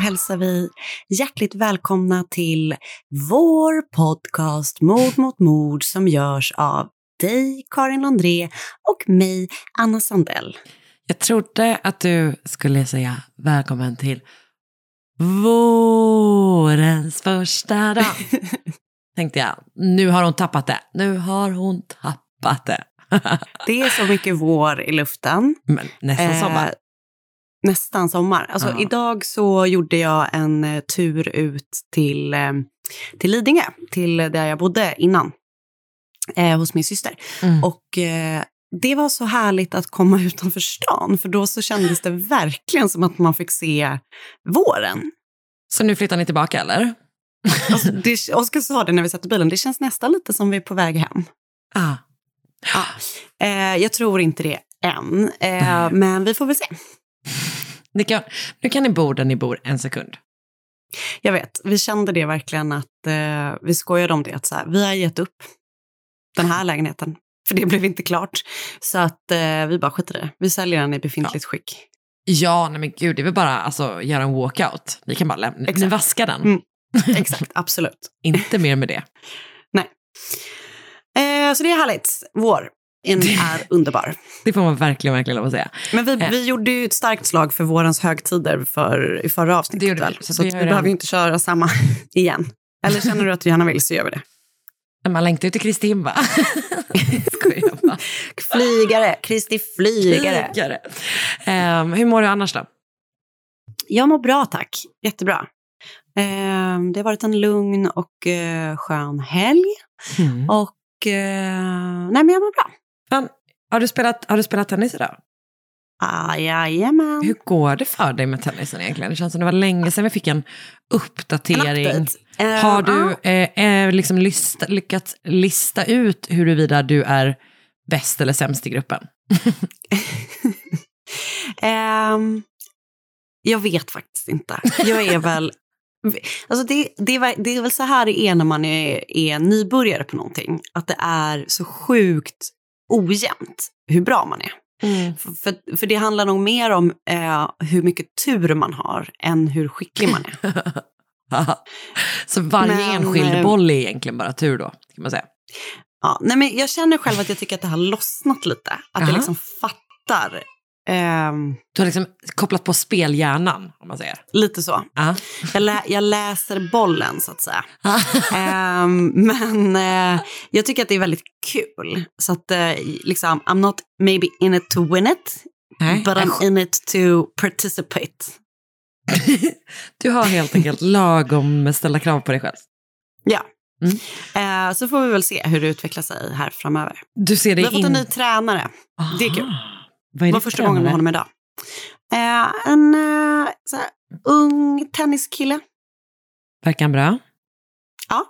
Hälsar vi hjärtligt välkomna till vår podcast Mord mot mord som görs av dig, Karin André och mig, Anna Sandell. Jag trodde att du skulle säga välkommen till vårens första dag. Tänkte jag, nu har hon tappat det. Nu har hon tappat det. Det är så mycket vår i luften. Men nästan Eh, sommar. Nästan sommar. Alltså, Ja. Idag så gjorde jag en eh, tur ut till, eh, till Lidingö, till där jag bodde innan, eh, hos min syster. Mm. Och eh, det var så härligt att komma utanför stan, för då så kändes det verkligen som att man fick se våren. Så nu flyttar ni tillbaka eller? Alltså, det, Oskar sa det när vi satt i bilen, det känns nästan lite som vi är på väg hem. Ah. Eh, jag tror inte det än, eh, men vi får väl se. Ni kan, nu kan ni bo där ni bor en sekund. Jag vet, vi kände det verkligen att eh, vi skojade om det, att så här, vi har gett upp den här lägenheten, för det blev inte klart. Så att eh, vi bara skiter i det. Vi säljer den i befintligt skick. Ja, nej men gud, det är väl bara alltså, göra en walkout. Ni kan bara lämna, ni Exakt. vaskar den. Mm. Exakt, absolut. Inte mer med det. Eh, så det är härligt. Vår en är underbar. Det får man verkligen, verkligen lov att säga. Men vi, Eh. vi gjorde ju ett starkt slag för vårens högtider för, i förra avsnittet. Det gjorde väl? så Så, vi vi behöver ju inte köra samma igen. Eller känner du att du gärna vill så gör vi det. Man längtar ju till Kristi. Skojar bara. Flygare, Kristi flygare. Flygare. Ehm, hur mår du annars då? Jag mår bra tack, jättebra. Eh, det har varit en lugn och eh, skön helg. Och eh, nej men jag mår bra. Fan, har, du spelat, har du spelat tennis idag? Ah, jajamän. Hur går det för dig med tennisen egentligen? Det känns som det var länge sedan vi fick en uppdatering. En. Eh, Har du ja. eh, liksom lista, lyckats lista ut huruvida du är bäst eller sämst i gruppen? Ehm, jag vet faktiskt inte. Jag är väl... Alltså det, det, är, väl- det är väl så här det är när man är, är nybörjare på någonting. Att det är så sjukt ojämnt hur bra man är. För, för, för det handlar nog mer om eh, hur mycket tur man har än hur skicklig man är. Så varje Men, enskild eh, boll är egentligen bara tur då, kan man säga. Ja, nej men jag känner själv att jag tycker att det har lossnat lite. Att Aha. jag liksom fattar. Ehm, Du har liksom kopplat på spelhjärnan, om man säger. lite så. Ja. Jag, lä, jag läser bollen, så att säga. Ehm, men eh, jag tycker att det är väldigt kul. Så att eh, liksom, I'm not maybe in it to win it, Nej. but I'm in it to participate. Du har helt enkelt lagom ställa krav på dig själv. Ja. Mm. Eh, så får vi väl se hur det utvecklar sig här framöver. Du ser Vi dig har fått in... en ny tränare. Det är kul. Vad är Det var första gången med honom idag. Eh, en eh, så här, ung tenniskille. Verkar han bra? Ja.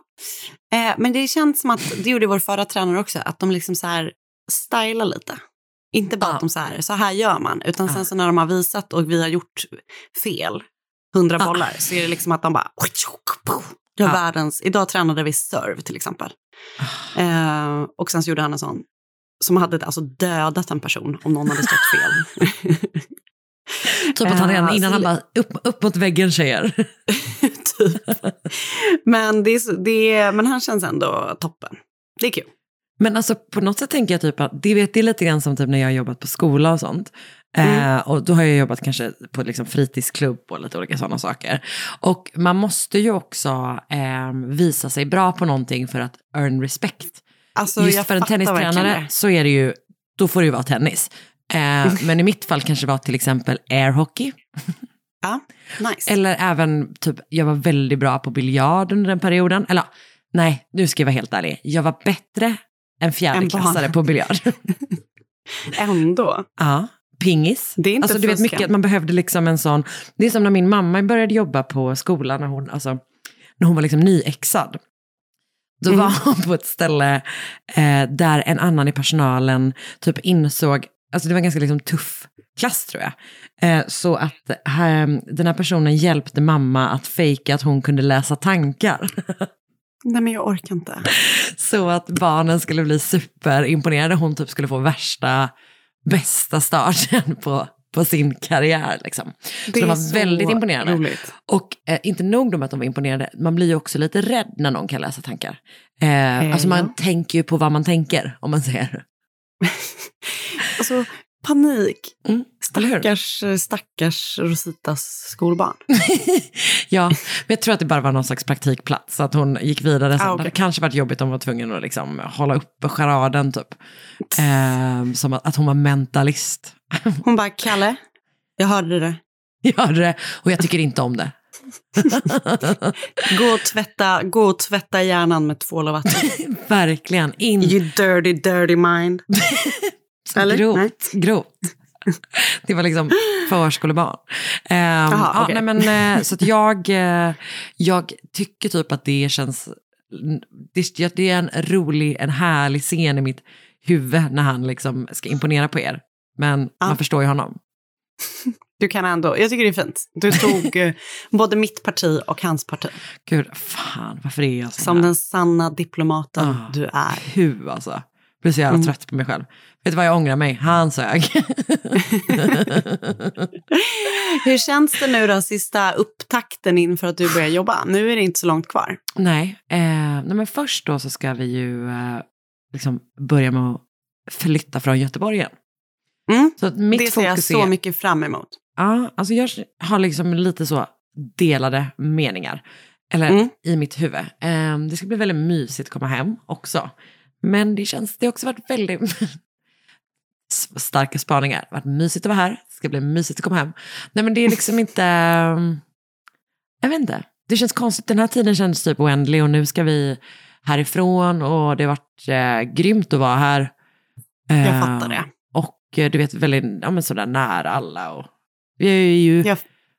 Eh, men det känns som att, det gjorde vår förra tränare också, att de liksom så här stylar lite. Inte bara Ja. att de så här, så här gör man, utan Ja. sen så när de har visat och vi har gjort fel, hundra Ja. bollar, så är det liksom att de bara Ja. världens, idag tränade vi serve till exempel. Ah. Eh, och sen så gjorde han en sån som hade alltså dödat en person om någon hade stått fel. Typ att han redan Eh, innan han bara, upp, upp mot väggen tjejer. typ. men, det det men han känns ändå toppen. Det är kul. Men alltså på något sätt tänker jag typ att det, vet, det är lite grann som typ när jag har jobbat på skola och sånt. Eh, och då har jag jobbat kanske på liksom fritidsklubb och lite olika sådana saker. Och man måste ju också eh, visa sig bra på någonting för att earn respect. Alltså, Just jag för en tennistränare så är det ju, då får det ju vara tennis. Eh, men i mitt fall kanske det var till exempel airhockey. Ja, nice. Eller även, typ, jag var väldigt bra på biljard under den perioden. Eller nej, nu ska jag vara helt ärlig. Jag var bättre än fjärdeklassare på biljard. Ändå. ja, pingis. Det är inte alltså, du vet mycket, man behövde liksom en sån, det är som när min mamma började jobba på skolan när hon, alltså, när hon var liksom nyexad. Då var hon på ett ställe eh, där en annan i personalen typ insåg, alltså det var en ganska liksom tuff klass tror jag. Eh, så att eh, den här personen hjälpte mamma att fejka att hon kunde läsa tankar. Nej, men jag orkar inte. så att barnen skulle bli superimponerade. Hon typ skulle få värsta, bästa starten på, på sin karriär. Liksom. Så Det de är var så väldigt imponerade. roligt. Och eh, inte nog med att de var imponerade, man blir ju också lite rädd när någon kan läsa tankar. Eh, alltså man ja. tänker ju på vad man tänker, om man säger. Alltså, panik. Mm? Stackars, stackars Rositas skolbarn. ja, men jag tror att det bara var någon slags praktikplats, så att hon gick vidare. Sen. Ah, Det okej. hade kanske varit jobbigt om hon var tvungen att liksom hålla uppe charaden, typ. Eh, som att, att hon var mentalist. Hon bara, Kalle, jag hörde det. Jag hörde det, och jag tycker inte om det. Gå och tvätta, gå och tvätta hjärnan med tvål och vatten. Verkligen, in You dirty, dirty mind. Eller? grovt. Nej. grovt. Det var liksom förskolebarn. Um, Jaha, ja, okej. nej, men, eh, så att jag, eh, jag tycker typ att det känns... Det, ja, det är en rolig, en härlig scen i mitt huvud när han liksom ska imponera på er. Men Ja. man förstår ju honom. Du kan ändå, jag tycker det är fint. Du tog eh, både mitt parti och hans parti. Gud, fan, varför är jag så Som här? den sanna diplomaten Ah. du är. Hu alltså. Jag blir så jävla Mm. trött på mig själv. Vet du vad jag ångrar mig? Han sög. Hur känns det nu då, sista upptakten inför att du börjar jobba? Nu är det inte så långt kvar. Nej, eh, nej, men först då så ska vi ju eh, liksom börja med att flytta från Göteborg igen. Mm. Så det ser jag så är, mycket fram emot. Ja, alltså jag har liksom lite så delade meningar. Eller Mm. i mitt huvud. Eh, det ska bli väldigt mysigt att komma hem också. Men det känns, det har också varit väldigt starka spaningar. Det har varit mysigt att vara här, det ska bli mysigt att komma hem. Nej men det är liksom inte, eh, jag vet inte. Det känns konstigt, den här tiden känns typ oändlig och nu ska vi härifrån och det har varit eh, grymt att vara här. Jag fattar det. Eh, du vet, väldigt, ja men sådär nära alla. Och vi är ju Jag-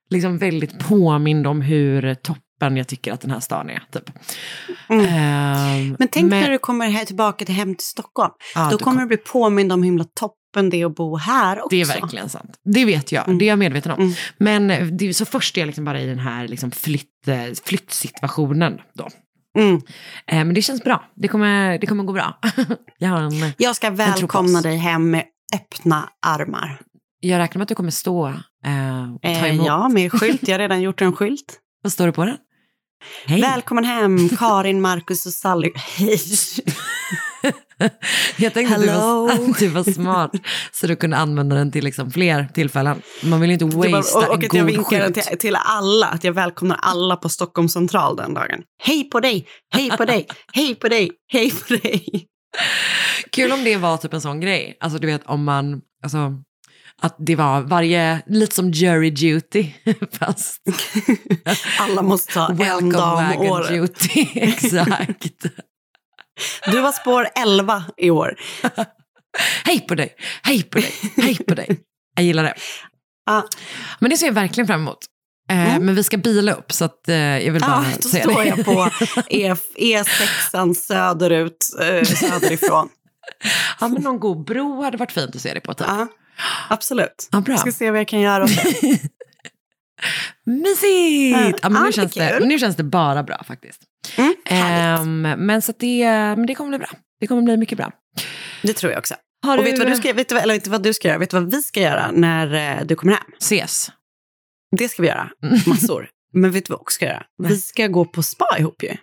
liksom väldigt påmind om hur toppen jag tycker att den här stan är. Typ. Mm. Ehm, Men tänk när du kommer här tillbaka till hem till Stockholm. ja, Då kommer du bli påmind om hur himla toppen det är att bo här också. Det är verkligen sant. Det vet jag, Mm. det är jag medveten om. Mm. Men eh, det så först är jag liksom bara i den här liksom flytt, eh, flyttsituationen. Då. Mm. Eh, men det känns bra, det kommer, det kommer gå bra. jag, en, Jag ska välkomna dig hem med öppna armar. jag räknar med att du kommer stå eh, och ta Eh, emot. ja, med skylt. Jag har redan gjort en skylt. Vad står det på den? Hej. Välkommen hem, Karin, Marcus och Sally. Hej! Jag tänkte att du, var, att du var smart så du kunde använda den till liksom fler tillfällen. Man vill ju inte wastea och, och en att jag vinkar till, till alla, att jag välkomnar alla på Stockholm central den dagen. Hej på dig, hej på dig, hej på dig, hej på dig. Kul om det var typ en sån grej. Alltså du vet om man, alltså att det var varje, lite som jury duty fast Alla måste ta en dag om året. duty. Exakt. Du var spår 11 i år. hej på dig, hej på dig, hej på dig. Jag gillar det. Men det ser jag verkligen fram emot. Eh, Men vi ska bila upp så att eh, jag vill bara Mm. Ja, då säga står det. jag på E, E6 söderut, eh, söderifrån. Ja, men någon god bro hade varit fint att se det på. Typ. Ja, absolut. Ja, bra. Jag ska se vad jag kan göra det. Mysigt! Ja, men nu, det är känns det, nu känns det bara bra faktiskt. Mm. Ehm, men så det, men det kommer bli bra. Det kommer bli mycket bra. Det tror jag också. Har Och vet du vad du ska, vet du, eller vet du vad du ska göra? Vet du vad vi ska göra när du kommer hem? Ses. Det ska vi göra. Massor. Men vet du vad vi också ska göra? Nej. Vi ska gå på spa ihop ju.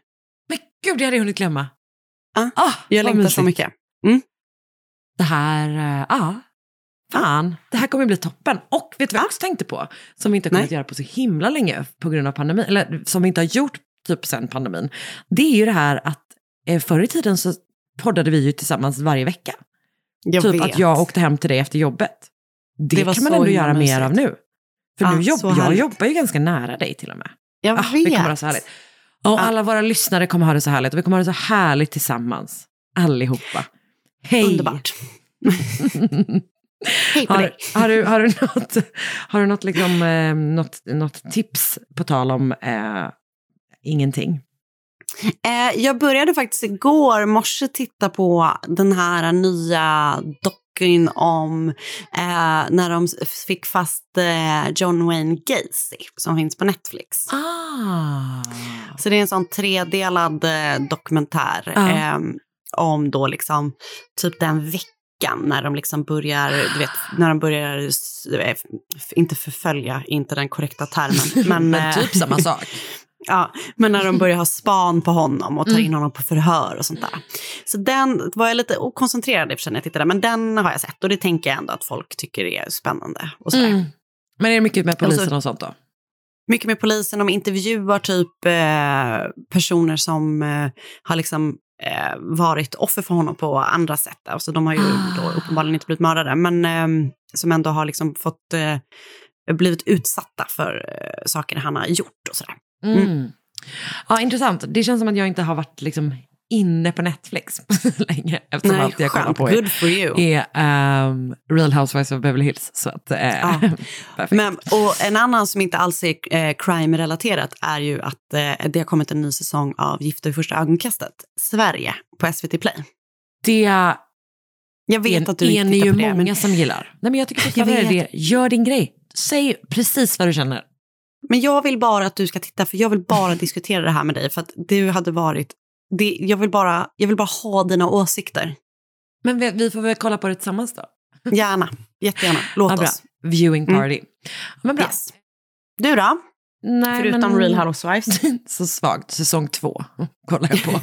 Men gud, det hade jag hunnit glömma. Ja, ah, Jag längtar så mysigt. mycket. Det här, eh, ja. fan, det här kommer bli toppen. Och vet du vad jag också tänkte på? Som vi inte har kunnat Nej. göra på så himla länge på grund av pandemin. Eller som vi inte har gjort typ sen pandemin. Det är ju det här att eh, förr i tiden så poddade vi ju tillsammans varje vecka. Jag typ vet. att jag åkte hem till dig efter jobbet. Det, Det kan man så ändå göra mer mysigt. av nu. För nu jobb, så jag jobbar ju ganska nära dig till och med. Jag Ah, vet. det kommer vara så härligt. Och alla våra lyssnare kommer ha det så härligt. Och vi kommer ha det så härligt tillsammans. Allihopa. Hej! Underbart. Hej på Har, dig. har, du, har du något, har du något, liksom, eh, något, något tips på tal om eh, ingenting? Eh, jag började faktiskt igår morse titta på den här nya dockyn om eh, när de fick fast eh, John Wayne Gacy som finns på Netflix. Ah. Så det är en sån tredelad eh, dokumentär Ja. eh, om då liksom typ den veckan när de liksom börjar, du vet, när de börjar, eh, inte förfölja, inte den korrekta termen, men, Men eh, typ samma sak. Ja, men när de börjar ha span på honom och tar in honom på förhör och sånt där. Så den var jag lite okoncentrerad i och för sig när jag tittade, men den har jag sett och det tänker jag ändå att folk tycker är spännande. Och sådär. Mm. Men är det mycket med polisen Och så- och sånt då? Mycket med polisen, de intervjuar typ eh, personer som eh, har liksom eh, varit offer för honom på andra sätt. Alltså de har ju Ah. då uppenbarligen inte blivit mördade, men eh, som ändå har liksom fått eh, blivit utsatta för eh, saker han har gjort och sådär. Mm. Ja, intressant. Det känns som att jag inte har varit liksom inne på Netflix länge. Eftersom Nej, allt jag kollar på Good for you. är ehm, Real Housewives of Beverly Hills. Så att, eh, Ja. Men, och en annan som inte alls är eh, crime-relaterat är ju att eh, det har kommit en ny säsong av Gifta vid första ögonkastet, Sverige, på SVT Play. det Jag vet är, att du inte tittar ju på det, många men, som gillar. Nej, men jag tycker fortfarande det. vet. Gör din grej. Säg precis vad du känner. Men jag vill bara att du ska titta, för jag vill bara diskutera det här med dig, för att du hade varit... Det, jag, vill bara, jag vill bara ha dina åsikter. Men vi, vi får väl kolla på det tillsammans då. Gärna, jättegärna. Låt Ja, bra. oss. Viewing Mm. party. Men bra. Yes. Du då? Nej, Förutom men- Real Housewives? så svagt. Säsong två kollar jag på.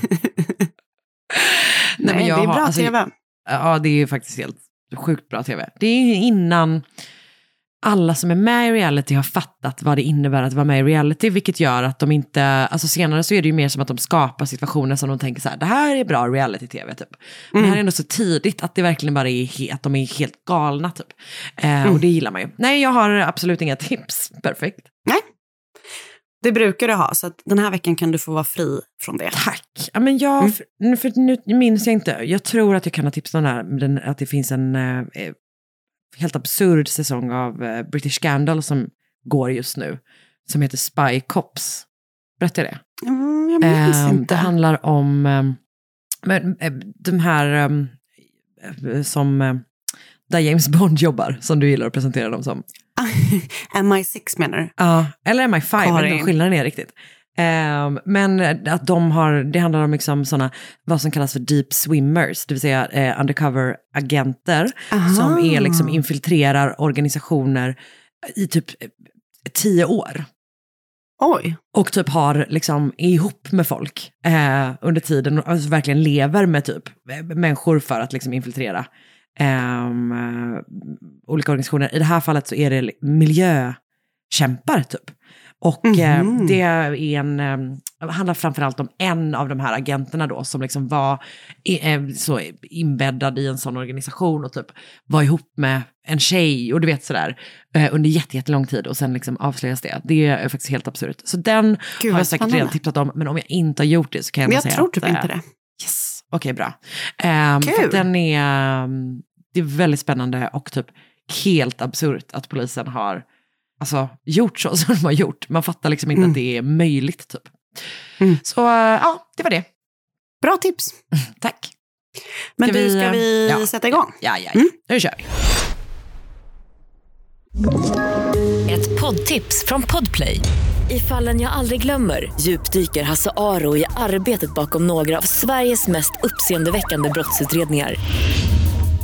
Nej, men jag det är har- bra alltså, tv. Ja, det är ju faktiskt helt sjukt bra tv. Det är ju innan alla som är med i reality har fattat vad det innebär att vara med i reality, vilket gör att de inte, alltså senare så är det ju mer som att de skapar situationer som de tänker så här, det här är bra reality-tv typ. Men det här är ändå så tidigt att det verkligen bara är, he- att de är helt galna typ. Eh, Och det gillar man ju. Nej, jag har absolut inga tips. Perfekt. Nej. Det brukar du ha, så den här veckan kan du få vara fri från det. Tack. Ja, men jag, för, nu- för nu minns jag inte. Jag tror att jag kan ha tipsat om den här, att det finns en eh, eh, helt absurd säsong av eh, British Scandal som går just nu. Som heter Spy Cops. Berättade jag det? Mm, jag minns Ehm, inte. Det handlar om ehm, eh, de här ehm, eh, som, eh, där James Bond jobbar, som du gillar att presentera dem som. MI6 menar du? Ja, eller MI5, jag vet inte skillnaden är riktigt. Ehm, men att de har, det handlar om liksom såna, vad som kallas för deep swimmers, det vill säga eh, undercover-agenter som är liksom infiltrerar organisationer i typ eh, tio år. Oj. Och typ har liksom, är ihop med folk eh, under tiden och alltså verkligen lever med typ eh, människor för att liksom infiltrera ehm, eh, olika organisationer. I det här fallet så är det miljökämpar typ. Och eh, Mhm. det är en, eh, handlar framförallt om en av de här agenterna då som liksom var eh, så inbäddad i en sån organisation och typ var ihop med en tjej och du vet sådär eh, under jätte- jättelång tid och sen liksom avslöjas det. Det är faktiskt helt absurt. Så den Gud, har jag säkert redan tipsat om, men om jag inte har gjort det så kan jag Men jag säga tror att, typ eh, inte det. Yes, okej bra. Um, för Kul. att den är, um, det är väldigt spännande och typ helt absurt att polisen har alltså, gjort så som de har gjort. Man fattar liksom inte Mm. att det är möjligt typ. Mm. Så uh, ja, det var det. Bra tips. Tack. Men Ska du, vi, ska eh, vi ja. sätta igång? Ja, ja, Mm. nu kör vi. Ett poddtips från Podplay. I fallen jag aldrig glömmer djupdyker Hasse Aro i arbetet bakom några av Sveriges mest uppseendeväckande brottsutredningar.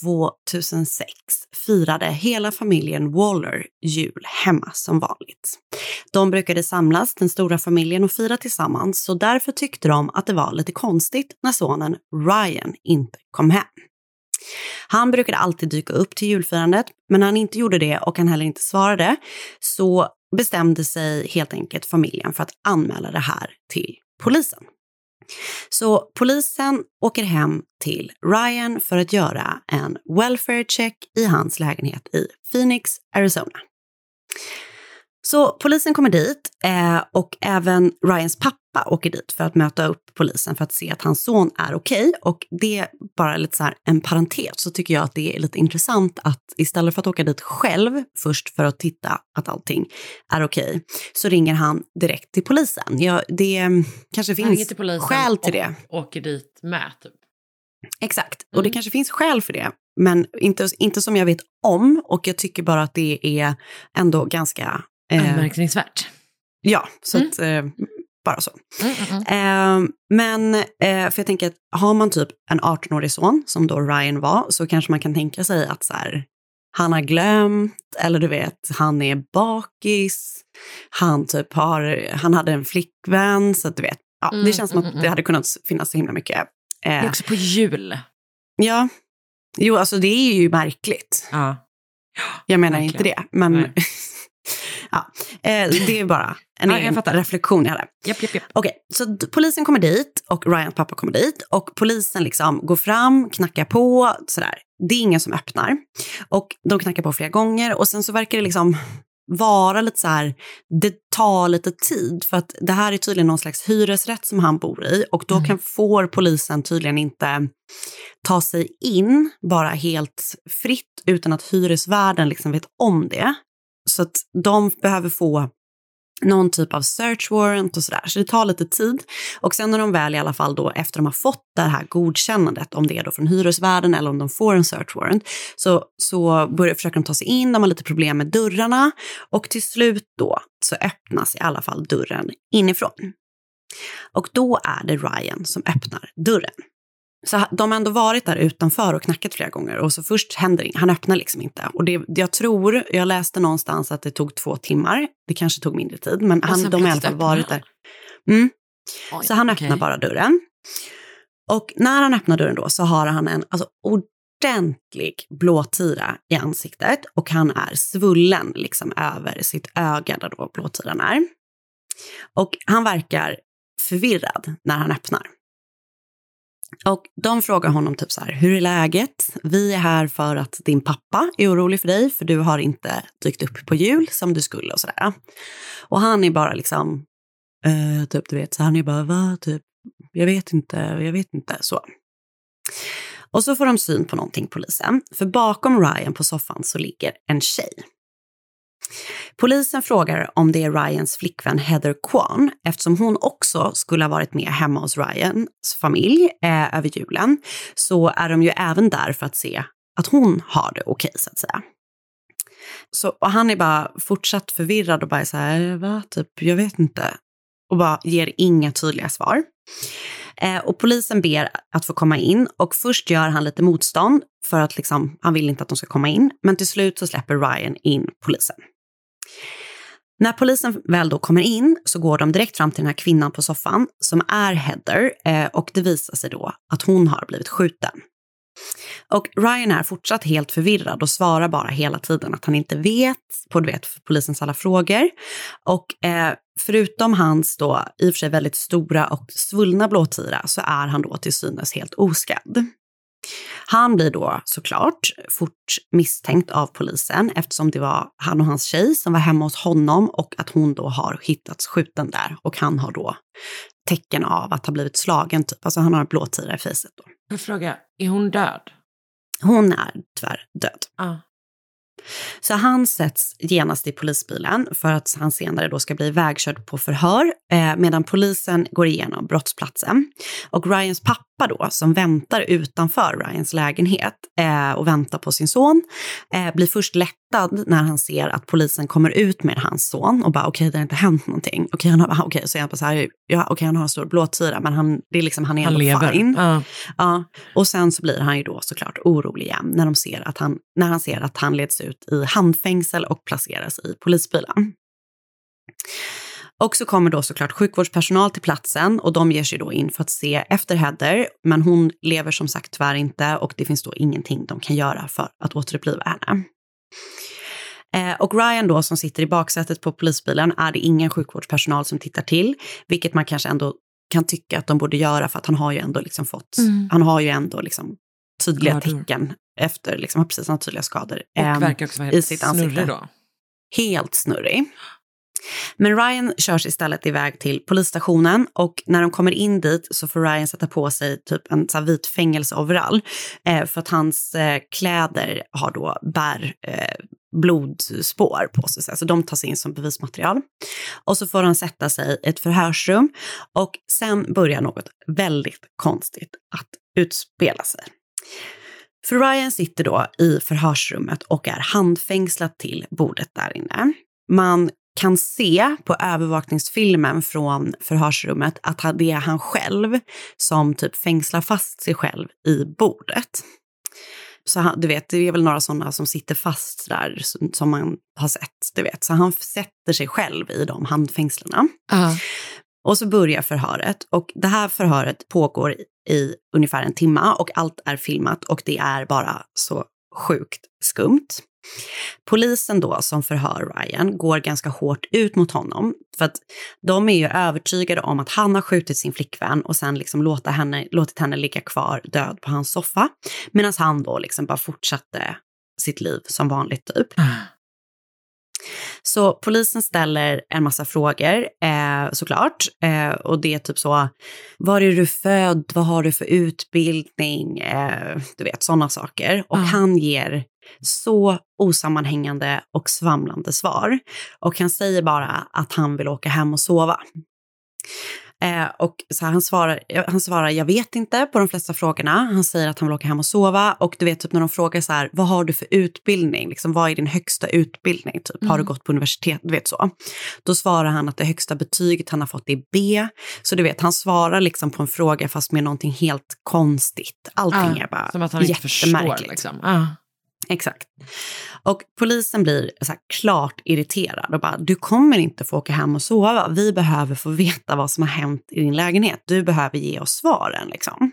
2006 firade hela familjen Waller jul hemma som vanligt. De brukade samlas, den stora familjen, och fira tillsammans så därför tyckte de att det var lite konstigt när sonen Ryan inte kom hem. Han brukade alltid dyka upp till julfirandet, men när han inte gjorde det och han heller inte svarade så bestämde sig helt enkelt familjen för att anmäla det här till polisen. Så polisen åker hem till Ryan för att göra en welfare check i hans lägenhet i Phoenix, Arizona. Så polisen kommer dit eh, och även Ryans pappa åker dit för att möta upp polisen för att se att hans son är okej. Okay. Och det är bara lite så här en parentes så tycker jag att det är lite intressant att istället för att åka dit själv först för att titta att allting är okej okay, så ringer han direkt till polisen. Ja, det kanske finns till skäl till det. Och åker dit med typ. Exakt, mm. och det mm. kanske finns skäl för det. Men inte, inte som jag vet om och jag tycker bara att det är ändå ganska Anmärkningsvärt. Ja, så mm. att, eh, bara så. Mm, mm, eh, men, eh, för jag tänker att har man typ en 18-årig son, som då Ryan var, så kanske man kan tänka sig att så här, han har glömt, eller du vet, han är bakis, han typ har, han hade en flickvän, så att du vet, ja, det mm, känns som att mm, det hade kunnat finnas så himla mycket. Eh, det är också på jul. Ja, jo, alltså det är ju märkligt. Ja. Jag menar Verkligen. inte det, men Ja, eh, det är bara en ja, egen reflektion jag hade. Japp, japp, japp. Okej, så polisen kommer dit och Ryans pappa kommer dit och polisen liksom går fram, knackar på, sådär. Det är ingen som öppnar. Och de knackar på flera gånger och sen så verkar det liksom vara lite så här, det tar lite tid för att det här är tydligen någon slags hyresrätt som han bor i och då mm. kan, får polisen tydligen inte ta sig in bara helt fritt utan att hyresvärden liksom vet om det. Så att de behöver få någon typ av search warrant och sådär. Så det tar lite tid. Och sen när de väl i alla fall då efter de har fått det här godkännandet, om det är då från hyresvärden eller om de får en search warrant, så, så börjar, försöker de ta sig in, de har lite problem med dörrarna och till slut då så öppnas i alla fall dörren inifrån. Och då är det Ryan som öppnar dörren. Så de har ändå varit där utanför och knackat flera gånger och så först händer inget, han öppnar liksom inte. Och det, jag tror, jag läste någonstans att det tog två timmar, det kanske tog mindre tid, men han, de har i alla fall varit där. Mm. Oj, så han öppnar okay. bara dörren. Och när han öppnar dörren då så har han en alltså, ordentlig blåtira i ansiktet och han är svullen liksom över sitt öga där då blåtiran är. Och han verkar förvirrad när han öppnar. Och de frågar honom typ så här, hur är läget? Vi är här för att din pappa är orolig för dig, för du har inte dykt upp på jul som du skulle och sådär. Och han är bara liksom, eh, typ du vet, så han är bara, va, typ, jag vet inte, jag vet inte, så. Och så får de syn på någonting, polisen, för bakom Ryan på soffan så ligger en tjej. Polisen frågar om det är Ryans flickvän Heather Kwan eftersom hon också skulle ha varit med hemma hos Ryans familj eh, över julen. Så är de ju även där för att se att hon har det okej okay, så att säga. Så, och han är bara fortsatt förvirrad och bara så här, eh, va, typ, jag vet inte. Och bara ger inga tydliga svar. Eh, och polisen ber att få komma in och först gör han lite motstånd för att liksom, han vill inte att de ska komma in. Men till slut så släpper Ryan in polisen. När polisen väl då kommer in så går de direkt fram till den här kvinnan på soffan som är Heather eh, och det visar sig då att hon har blivit skjuten. Och Ryan är fortsatt helt förvirrad och svarar bara hela tiden att han inte vet på du vet, polisens alla frågor. Och eh, förutom hans då i och för sig väldigt stora och svullna blåtira så är han då till synes helt oskadd. Han blir då såklart fort misstänkt av polisen eftersom det var han och hans tjej som var hemma hos honom och att hon då har hittats skjuten där och han har då tecken av att ha blivit slagen, typ. Alltså han har en blåtira i fejset då. Jag frågar, är hon död? Hon är tyvärr död. Ah. Så han sätts genast i polisbilen för att han senare då ska bli vägkörd på förhör eh, medan polisen går igenom brottsplatsen. Och Ryans pappa då, som väntar utanför Ryans lägenhet eh, och väntar på sin son, eh, blir först lättad när han ser att polisen kommer ut med hans son och bara okej, okay, det har inte hänt någonting. Okej, okay, han, okay, så är han på så här, ja, okay, han har en stor blåtira, men han, det är liksom, han är Han lever. fine. Ja. Ja, och sen så blir han ju då såklart orolig igen när, de ser att han, när han ser att han leds ut i handfängsel och placeras i polisbilen. Och så kommer då såklart sjukvårdspersonal till platsen och de ger sig då in för att se efter Heather, men hon lever som sagt tyvärr inte och det finns då ingenting de kan göra för att återuppliva henne. Eh, Och Ryan då som sitter i baksätet på polisbilen är det ingen sjukvårdspersonal som tittar till, vilket man kanske ändå kan tycka att de borde göra för att han har ju ändå liksom fått, Mm. han har ju ändå liksom tydliga Skador. tecken efter, liksom, precis, han har tydliga skador. Och Ehm, verkar också vara i helt sitt ansikte. snurrig då. helt snurrig. Men Ryan körs istället iväg till polisstationen och när de kommer in dit så får Ryan sätta på sig typ en så här vit fängelseoverall eh, för att hans eh, kläder har då bär eh, blodspår på sig, så alltså de tas in som bevismaterial. Och så får han sätta sig i ett förhörsrum och sen börjar något väldigt konstigt att utspela sig. För Ryan sitter då i förhörsrummet och är handfängslad till bordet där inne. Man kan se på övervakningsfilmen från förhörsrummet att det är han själv som typ fängslar fast sig själv i bordet. Så han, du vet, det är väl några sådana som sitter fast där som, man har sett, du vet. Så han sätter sig själv i de handfängslena. Ja. Och så börjar förhöret och det här förhöret pågår i ungefär en timme och allt är filmat och det är bara så sjukt skumt. Polisen då som förhör Ryan går ganska hårt ut mot honom för att de är ju övertygade om att han har skjutit sin flickvän och sen liksom låta henne, låtit henne ligga kvar död på hans soffa medan han då liksom bara fortsatte sitt liv som vanligt typ. Så polisen ställer en massa frågor eh, såklart. Eh, och det är typ så, var är du född, vad har du för utbildning, eh, du vet sådana saker. Och Ja. han ger så osammanhängande och svamlande svar. Och han säger bara att han vill åka hem och sova. Eh, och så här, han, svarar, han svarar, jag vet inte på de flesta frågorna. Han säger att han vill åka hem och sova. Och du vet, typ när de frågar så här, vad har du för utbildning? Liksom, vad är din högsta utbildning? Typ, Har du gått på universitet? Du vet så. Då svarar han att det högsta betyget han har fått är B. Så du vet, han svarar liksom på en fråga fast med någonting helt konstigt. Allting Ja, är bara Som att han inte förstår. jättemärkligt. Liksom. Ja. Exakt. Och polisen blir så här klart irriterad och bara, du kommer inte få åka hem och sova. Vi behöver få veta vad som har hänt i din lägenhet. Du behöver ge oss svaren liksom.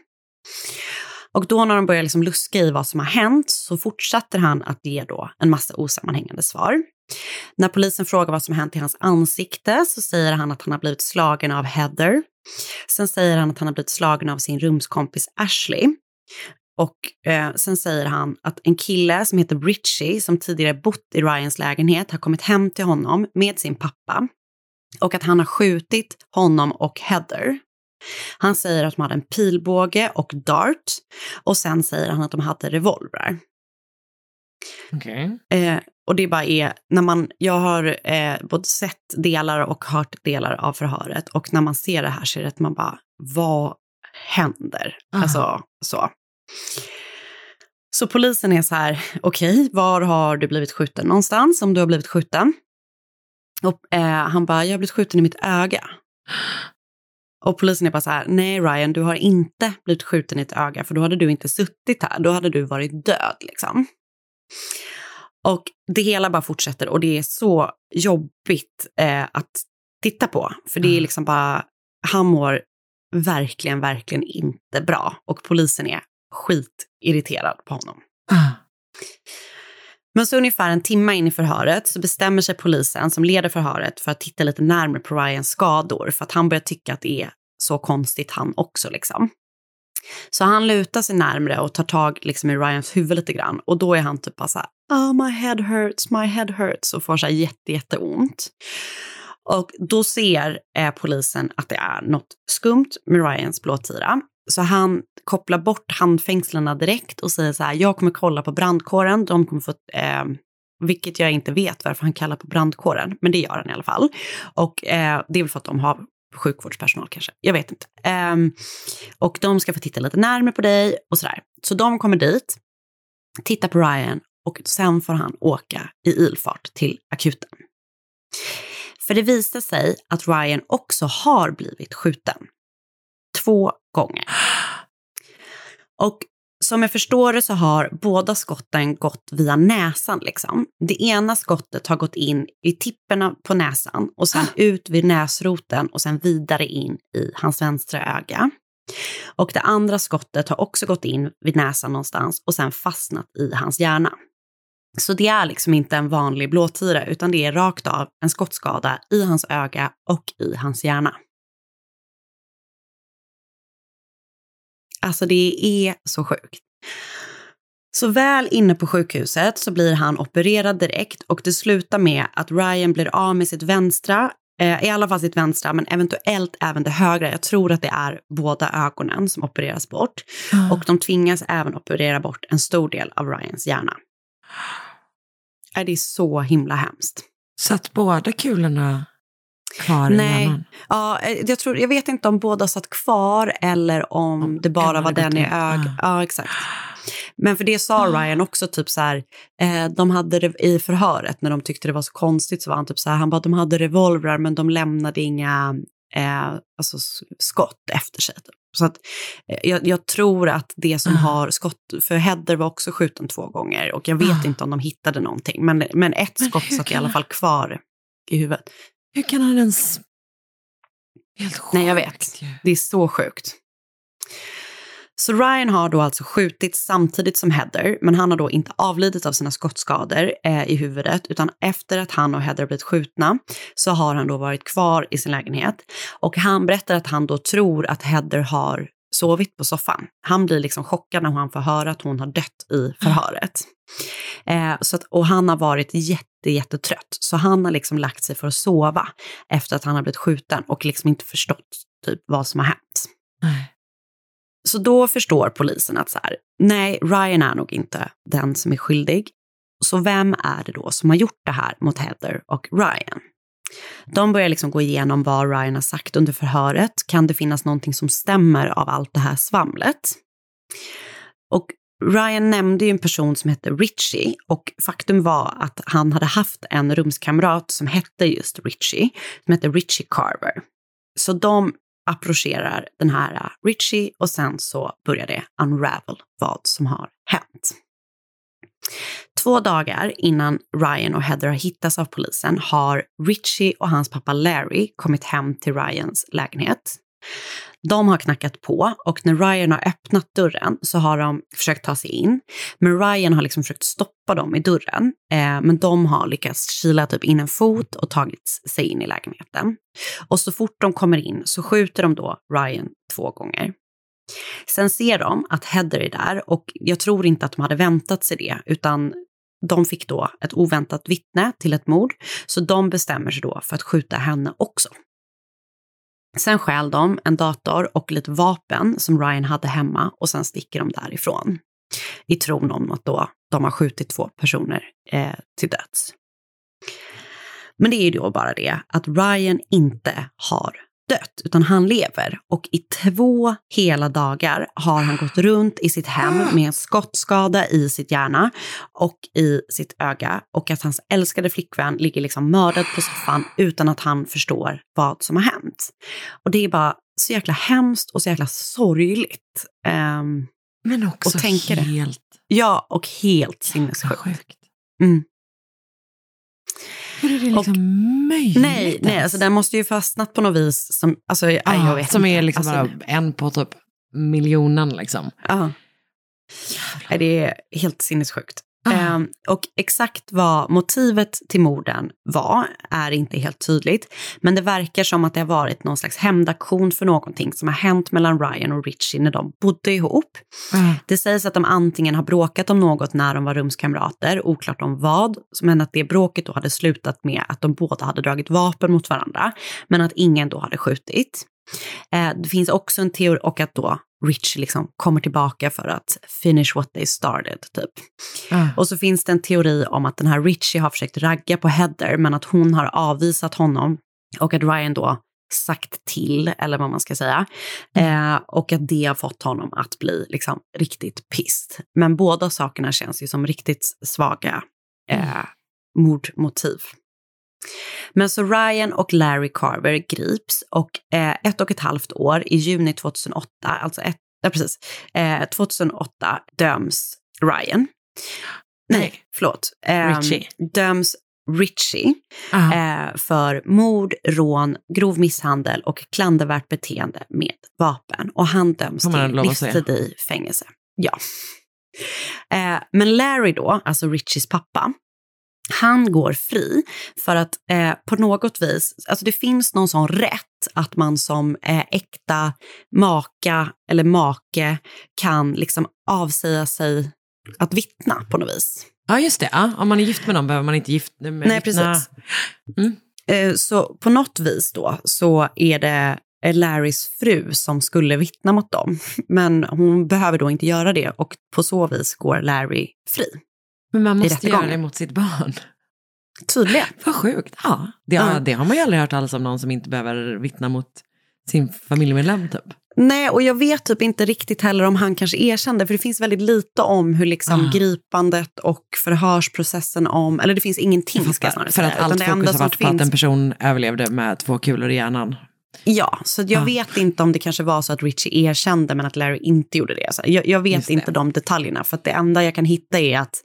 Och då när de börjar liksom luska i vad som har hänt så fortsätter han att ge då en massa osammanhängande svar. När polisen frågar vad som har hänt i hans ansikte så säger han att han har blivit slagen av Heather. Sen säger han att han har blivit slagen av sin rumskompis Ashley. Och eh, sen säger han att en kille som heter Richie, som tidigare bott i Ryans lägenhet, har kommit hem till honom med sin pappa. Och att han har skjutit honom och Heather. Han säger att de hade en pilbåge och dart. Och sen säger han att de hade revolvrar. Okej. Eh, och det bara är, när man, jag har eh, både sett delar och hört delar av förhöret och när man ser det här så är det att man bara, vad händer? Aha. Alltså så. Så polisen är så här, okej, var har du blivit skjuten någonstans om du har blivit skjuten? Och eh, han bara, jag har blivit skjuten i mitt öga. Och polisen är bara så här, nej Ryan, du har inte blivit skjuten i ett öga, för då hade du inte suttit här, då hade du varit död liksom. Och det hela bara fortsätter och det är så jobbigt eh, att titta på. För det är liksom bara, han mår verkligen, verkligen inte bra. Och polisen är skitirriterad på honom. Ah. Men så ungefär en timme in i förhöret så bestämmer sig polisen som leder förhöret för att titta lite närmare på Ryans skador för att han börjar tycka att det är så konstigt han också liksom. Så han lutar sig närmre och tar tag liksom i Ryans huvud lite grann och då är han typ bara så här, oh my head hurts, my head hurts och får så här jätte, jätteont. Och då ser eh, polisen att det är något skumt med Ryans blåtira. Så han kopplar bort handfängslena direkt och säger så här, jag kommer kolla på brandkåren, de kommer få eh, vilket jag inte vet varför han kallar på brandkåren, men det gör han i alla fall. Och eh, det är väl för att de har sjukvårdspersonal kanske, jag vet inte. Eh, och de ska få titta lite närmare på dig och sådär. Så de kommer dit, tittar på Ryan och sen får han åka i ilfart till akuten. För det visar sig att Ryan också har blivit skjuten. Två gånger. Och som jag förstår det så har båda skotten gått via näsan. Liksom. Det ena skottet har gått in i tipperna på näsan och sen ut vid näsroten och sen vidare in i hans vänstra öga. Och det andra skottet har också gått in vid näsan någonstans och sen fastnat i hans hjärna. Så det är liksom inte en vanlig blåtira utan det är rakt av en skottskada i hans öga och i hans hjärna. Alltså det är så sjukt. Så väl inne på sjukhuset så blir han opererad direkt och det slutar med att Ryan blir av med sitt vänstra, eh, i alla fall sitt vänstra, men eventuellt även det högra. Jag tror att det är båda ögonen som opereras bort. Mm. Och de tvingas även operera bort en stor del av Ryans hjärna. Är det är så himla hemskt. Satt båda kulorna kvar i Nej. hjärnan? Ja, eh, jag, tror, jag vet inte om båda satt kvar eller om Om det bara var den i ögat. Ah. Ja, exakt. Men för det sa Ryan också, typ så här, eh, de hade det i förhöret när de tyckte det var så konstigt så var han typ så här, han bara de hade revolvrar men de lämnade inga eh, alltså, skott efter sig. Så att eh, jag, jag tror att det som Ah. har skott, för Heather var också skjuten två gånger och jag vet Ah. inte om de hittade någonting, men, men ett skott satt i alla fall kvar i huvudet. Hur kan han ens... Helt sjukt Nej, jag vet. Det är så sjukt. Så Ryan har då alltså skjutit samtidigt som Heather, men han har då inte avlidit av sina skottskador eh, i huvudet, utan efter att han och Heather blivit skjutna så har han då varit kvar i sin lägenhet. Och han berättar att han då tror att Heather har sovit på soffan. Han blir liksom chockad när han får höra att hon har dött i förhöret. Eh, så att, och han har varit jätte, jättetrött, så han har liksom lagt sig för att sova efter att han har blivit skjuten och liksom inte förstått typ vad som har hänt. Så då förstår polisen att så här, nej, Ryan är nog inte den som är skyldig. Så vem är det då som har gjort det här mot Heather och Ryan? De börjar liksom gå igenom vad Ryan har sagt under förhöret. Kan det finnas någonting som stämmer av allt det här svamlet? Och Ryan nämnde ju en person som hette Richie och faktum var att han hade haft en rumskamrat som hette just Richie, som hette Richie Carver. Så de approcherar den här Richie och sen så börjar det unravel vad som har hänt. Två dagar innan Ryan och Heather har hittats av polisen har Richie och hans pappa Larry kommit hem till Ryans lägenhet. De har knackat på och när Ryan har öppnat dörren så har de försökt ta sig in. Men Ryan har liksom försökt stoppa dem i dörren. Eh, men de har lyckats kila typ in en fot och tagit sig in i lägenheten. Och så fort de kommer in så skjuter de då Ryan två gånger. Sen ser de att Heather är där och jag tror inte att de hade väntat sig det utan de fick då ett oväntat vittne till ett mord så de bestämmer sig då för att skjuta henne också. Sen stjäl de en dator och lite vapen som Ryan hade hemma och sen sticker de därifrån. I tron om att då de har skjutit två personer eh, till döds. Men det är ju då bara det att Ryan inte har dött, utan han lever. Och i två hela dagar har han gått runt i sitt hem med en skottskada i sitt hjärna och i sitt öga. Och att hans älskade flickvän ligger liksom mördad på soffan utan att han förstår vad som har hänt. Och det är bara så jäkla hemskt och så jäkla sorgligt. Ehm, Men också tänker det. helt ja, och helt sinnessjukt. sjukt. Mm. Hur är det liksom möjligt? Nej, nej, alltså den måste ju fastnat på något vis som, alltså Ah, jag vet som inte. är liksom alltså, bara en på typ miljonen liksom. Nej, Det är helt sinnessjukt. Ah. Ehm, och exakt vad motivet till morden var är inte helt tydligt. Men det verkar som att det har varit någon slags hämndaktion för någonting som har hänt mellan Ryan och Richie när de bodde ihop. Ah. Det sägs att de antingen har bråkat om något när de var rumskamrater, oklart om vad, men att det bråket då hade slutat med att de båda hade dragit vapen mot varandra, men att ingen då hade skjutit. Eh, det finns också en teori, och att då Richie liksom kommer tillbaka för att finish what they started. Typ. Ah. Och så finns det en teori om att den här Richie har försökt ragga på Heather men att hon har avvisat honom och att Ryan då sagt till, eller vad man ska säga. Eh, och att det har fått honom att bli liksom riktigt pissed. Men båda sakerna känns ju som riktigt svaga eh, mordmotiv. Men så Ryan och Larry Carver grips och eh, ett och ett halvt år i juni 2008, alltså ett, ja, precis, eh, 2008 döms Ryan. Nej, förlåt. Eh, Richie. Döms Richie eh, för mord, rån, grov misshandel och klandervärt beteende med vapen. Och han döms till livstid i fängelse. Ja. Eh, men Larry då, alltså Richies pappa, han går fri för att eh, på något vis, alltså det finns någon sån rätt att man som eh, äkta maka eller make kan liksom avsäga sig att vittna på något vis. Ja, just det. Ja, om man är gift med någon behöver man inte gift med Nej, vittna. precis. Eh, så på något vis då så är det eh, Larrys fru som skulle vittna mot dem. Men hon behöver då inte göra det och på så vis går Larry fri. Men man måste göra det mot sitt barn. Tydligen. Vad sjukt. Ja, det, Ja. det har man ju aldrig hört alls om någon som inte behöver vittna mot sin familjemedlem typ. Nej, och jag vet typ inte riktigt heller om han kanske erkände, för det finns väldigt lite om hur liksom Ah. gripandet och förhörsprocessen om, eller det finns ingenting ska jag snarare För att allt fokus har som varit på att en finns, person överlevde med två kulor i hjärnan. ja, så jag Ah. vet inte om det kanske var så att Richie erkände men att Larry inte gjorde det. Så jag, jag vet Just det. inte de detaljerna, för att det enda jag kan hitta är att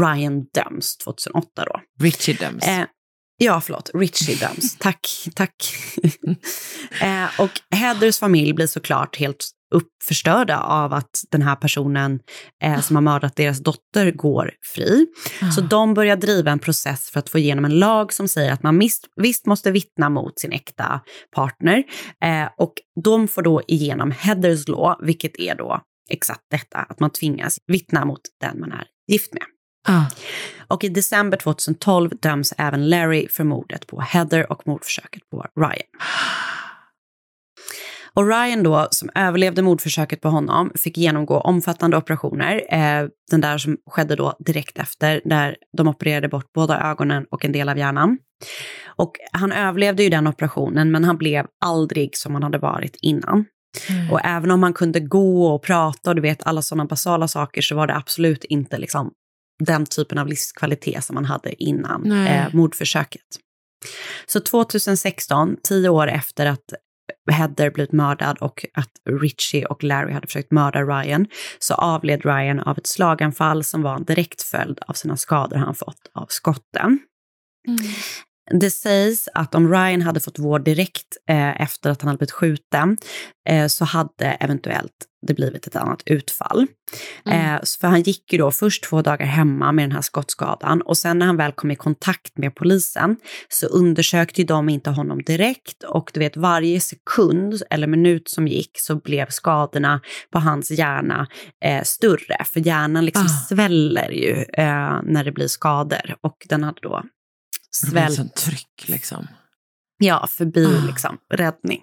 Ryan döms 2008 då. Richie döms. Eh, ja, förlåt. Richie döms. tack, tack. eh, och Heathers familj blir såklart helt uppförstörda av att den här personen eh, som har mördat deras dotter går fri. Så de börjar driva en process för att få igenom en lag som säger att man visst, visst måste vittna mot sin äkta partner. Eh, och de får då igenom Heathers law, vilket är då exakt detta, att man tvingas vittna mot den man är gift med. Ah. Och i december 2012 döms även Larry för mordet på Heather och mordförsöket på Ryan. Och Ryan då, som överlevde mordförsöket på honom, fick genomgå omfattande operationer. Eh, den där som skedde då direkt efter, där de opererade bort båda ögonen och en del av hjärnan. Och han överlevde ju den operationen, men han blev aldrig som han hade varit innan. Och även om han kunde gå och prata och du vet alla sådana basala saker så var det absolut inte liksom den typen av livskvalitet som han hade innan eh, mordförsöket. Så 2016, tio år efter att Heather blivit mördad och att Richie och Larry hade försökt mörda Ryan, så avled Ryan av ett slaganfall som var en direkt följd av sina skador han fått av skotten. Det sägs att om Ryan hade fått vård direkt eh, efter att han hade blivit skjuten eh, så hade eventuellt det blivit ett annat utfall. Eh, så för han gick ju då först två dagar hemma med den här skottskadan och sen när han väl kom i kontakt med polisen så undersökte ju de inte honom direkt och du vet varje sekund eller minut som gick så blev skadorna på hans hjärna eh, större för hjärnan liksom Ah. sväller ju eh, när det blir skador och den hade då Det blir svällt sån tryck liksom. Ja, förbi Ah. liksom, räddning.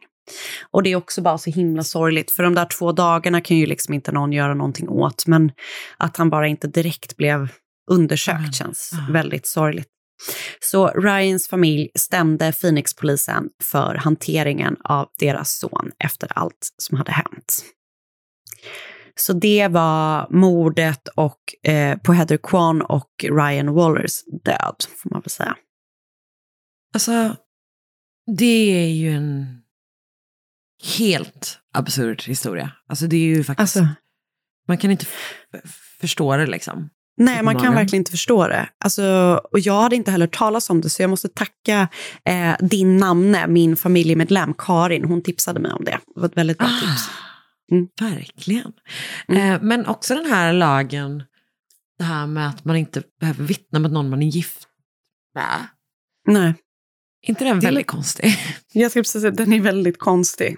Och det är också bara så himla sorgligt, för de där två dagarna kan ju liksom inte någon göra någonting åt, men att han bara inte direkt blev undersökt Mm. känns Ah. väldigt sorgligt. Så Ryans familj stämde Phoenixpolisen för hanteringen av deras son efter allt som hade hänt. Så det var mordet och, eh, på Heather Kwan och Ryan Wallers död, får man väl säga. Alltså, det är ju en helt absurd historia. Alltså det är ju faktiskt, Alltså, man kan inte förstå det liksom. Nej, man kan verkligen inte förstå det. Alltså, och jag hade inte heller hört talas om det, så jag måste tacka eh, din namne, min familjemedlem Karin. Hon tipsade mig om det. Det var ett väldigt bra tips. Mm. Verkligen. Mm. Eh, men också den här lagen, det här med att man inte behöver vittna mot någon man är gift med. Nej, inte den Det väldigt li- konstig? jag ska precis säga den är väldigt konstig.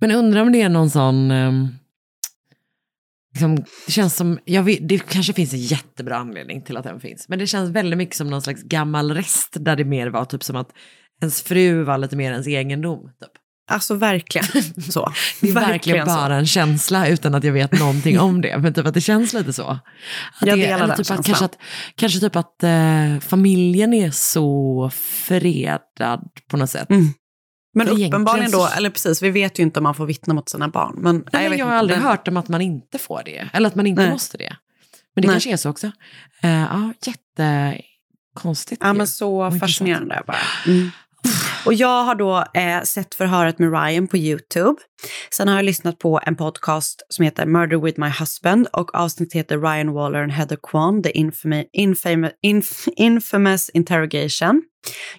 Men undrar om det är någon sån... ehm, liksom, det känns som, jag vet, det kanske finns en jättebra anledning till att den finns. Men det känns väldigt mycket som någon slags gammal rest där det mer var typ som att ens fru var lite mer ens egendom. Typ. Alltså verkligen så. Det är verkligen så. bara en känsla utan att jag vet någonting om det. Men typ att det känns lite så. Att Jag det, delar den typ att, känslan. kanske, att, kanske typ att eh, familjen är så fredad på något sätt. Mm. Men uppenbarligen då, så- eller precis, vi vet ju inte om man får vittna mot sina barn. Men, nej, Nej, jag jag har aldrig Men- hört om att man inte får det. Eller att man inte Nej. måste det. Men det Nej. kanske är så också. Uh, ja, jättekonstigt. Ja, men så fascinerande bara. Mm. Och jag har då eh, sett förhöret med Ryan på YouTube. Sen har jag lyssnat på en podcast som heter Murder with my husband och avsnittet heter Ryan Waller and Heather Kwan, The infamy, infamous, inf, infamous Interrogation.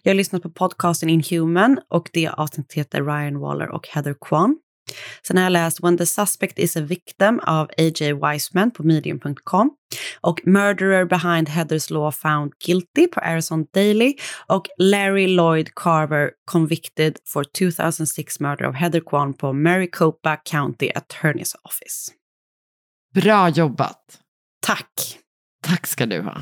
Jag har lyssnat på podcasten Inhuman och det avsnittet heter Ryan Waller och Heather Kwan. Sen har jag läst When the suspect is a victim av A.J. Wiseman på medium.com och Murderer behind Heathers Law found guilty på Arizona Daily och Larry Lloyd Carver convicted for 2006 murder of Heather Kwan på Maricopa County Attorney's Office. Bra jobbat. Tack! Tack ska du ha.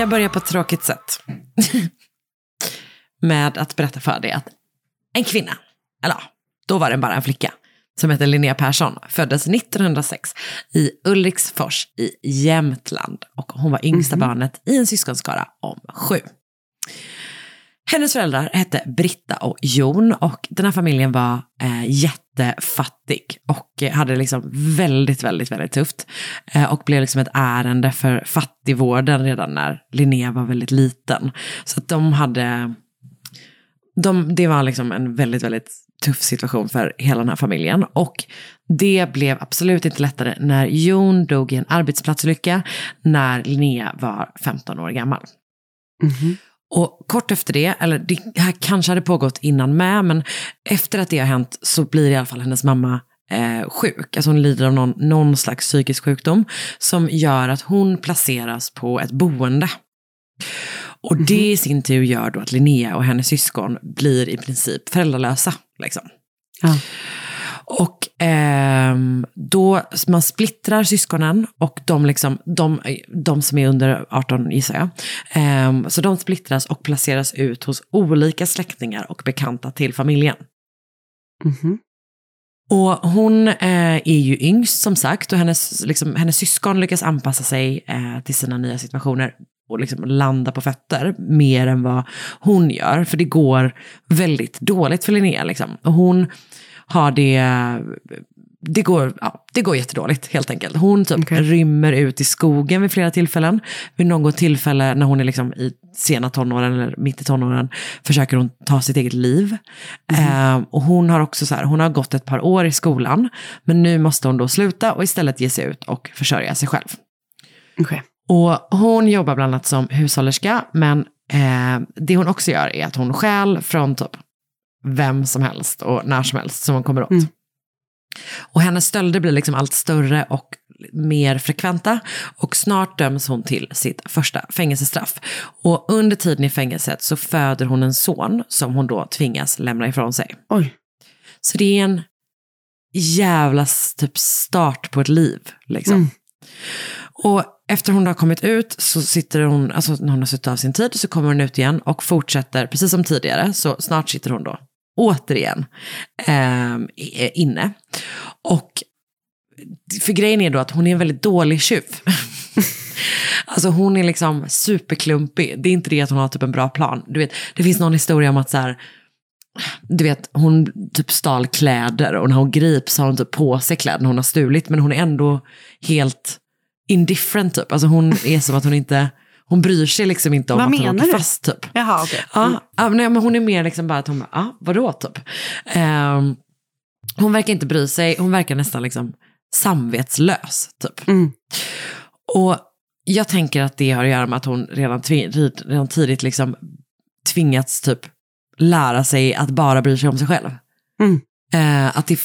Jag börjar på ett tråkigt sätt. Med att berätta för dig att en kvinna, eller då var det bara en flicka, som heter Linnea Persson, föddes 1906 i Ulriksfors i Jämtland. Och hon var yngsta barnet i en syskonskara om sju. Hennes föräldrar hette Britta och Jon och den här familjen var eh, jättefattig och hade liksom väldigt, väldigt, väldigt tufft. Eh, och blev liksom ett ärende för fattigvården redan när Linnea var väldigt liten. Så att de hade, de, det var liksom en väldigt, väldigt tuff situation för hela den här familjen. Och det blev absolut inte lättare när Jon dog i en arbetsplatsolycka när Linnea var 15 år gammal. Mhm. Och kort efter det, eller det här kanske hade pågått innan med, men efter att det har hänt så blir i alla fall hennes mamma eh, sjuk. Alltså hon lider av någon, någon slags psykisk sjukdom som gör att hon placeras på ett boende. Och det i sin tur gör då att Linnea och hennes syskon blir i princip föräldralösa. Liksom. Och ehm, då, man splittrar syskonen och de, liksom, de, de som är under 18 gissar jag. Ehm, så de splittras och placeras ut hos olika släktingar och bekanta till familjen. Och hon eh, är ju yngst som sagt och hennes, liksom, hennes syskon lyckas anpassa sig eh, till sina nya situationer och liksom landa på fötter mer än vad hon gör. För det går väldigt dåligt för Linnea. Liksom. Och hon har det, det går, ja, det går jättedåligt helt enkelt. Hon typ rymmer ut i skogen vid flera tillfällen. Vid något tillfälle när hon är liksom i sena tonåren eller mitt i tonåren försöker hon ta sitt eget liv. Eh, och hon har också så här, hon har gått ett par år i skolan, men nu måste hon då sluta och istället ge sig ut och försörja sig själv. Och hon jobbar bland annat som hushållerska, men eh, det hon också gör är att hon stjäl från typ vem som helst och när som helst som hon kommer åt. Och hennes stölder blir liksom allt större och mer frekventa och snart döms hon till sitt första fängelsestraff. Och under tiden i fängelset så föder hon en son som hon då tvingas lämna ifrån sig. Oj. Så det är en jävla typ start på ett liv. Liksom. Och efter hon har kommit ut så sitter hon, alltså när hon har suttit av sin tid så kommer hon ut igen och fortsätter precis som tidigare. Så snart sitter hon då återigen ehm, eh, inne. Och för grejen är då att hon är en väldigt dålig tjuv. alltså hon är liksom superklumpig. Det är inte det att hon har typ en bra plan. Du vet, det finns någon historia om att så här, du vet, hon typ stal kläder och när hon grips har hon typ på sig kläderna hon har stulit. Men hon är ändå helt indifferent typ. Alltså hon är som att hon inte, hon bryr sig liksom inte om Vad att hon åker du? fast typ. Jaha, okej. Ja, ja, nej, men hon är mer liksom bara att hon ja, vadå typ. Ehm, hon verkar inte bry sig, hon verkar nästan liksom samvetslös typ. Och jag tänker att det har att göra med att hon redan, redan tidigt liksom tvingats typ lära sig att bara bry sig om sig själv. Mm. Eh, att det,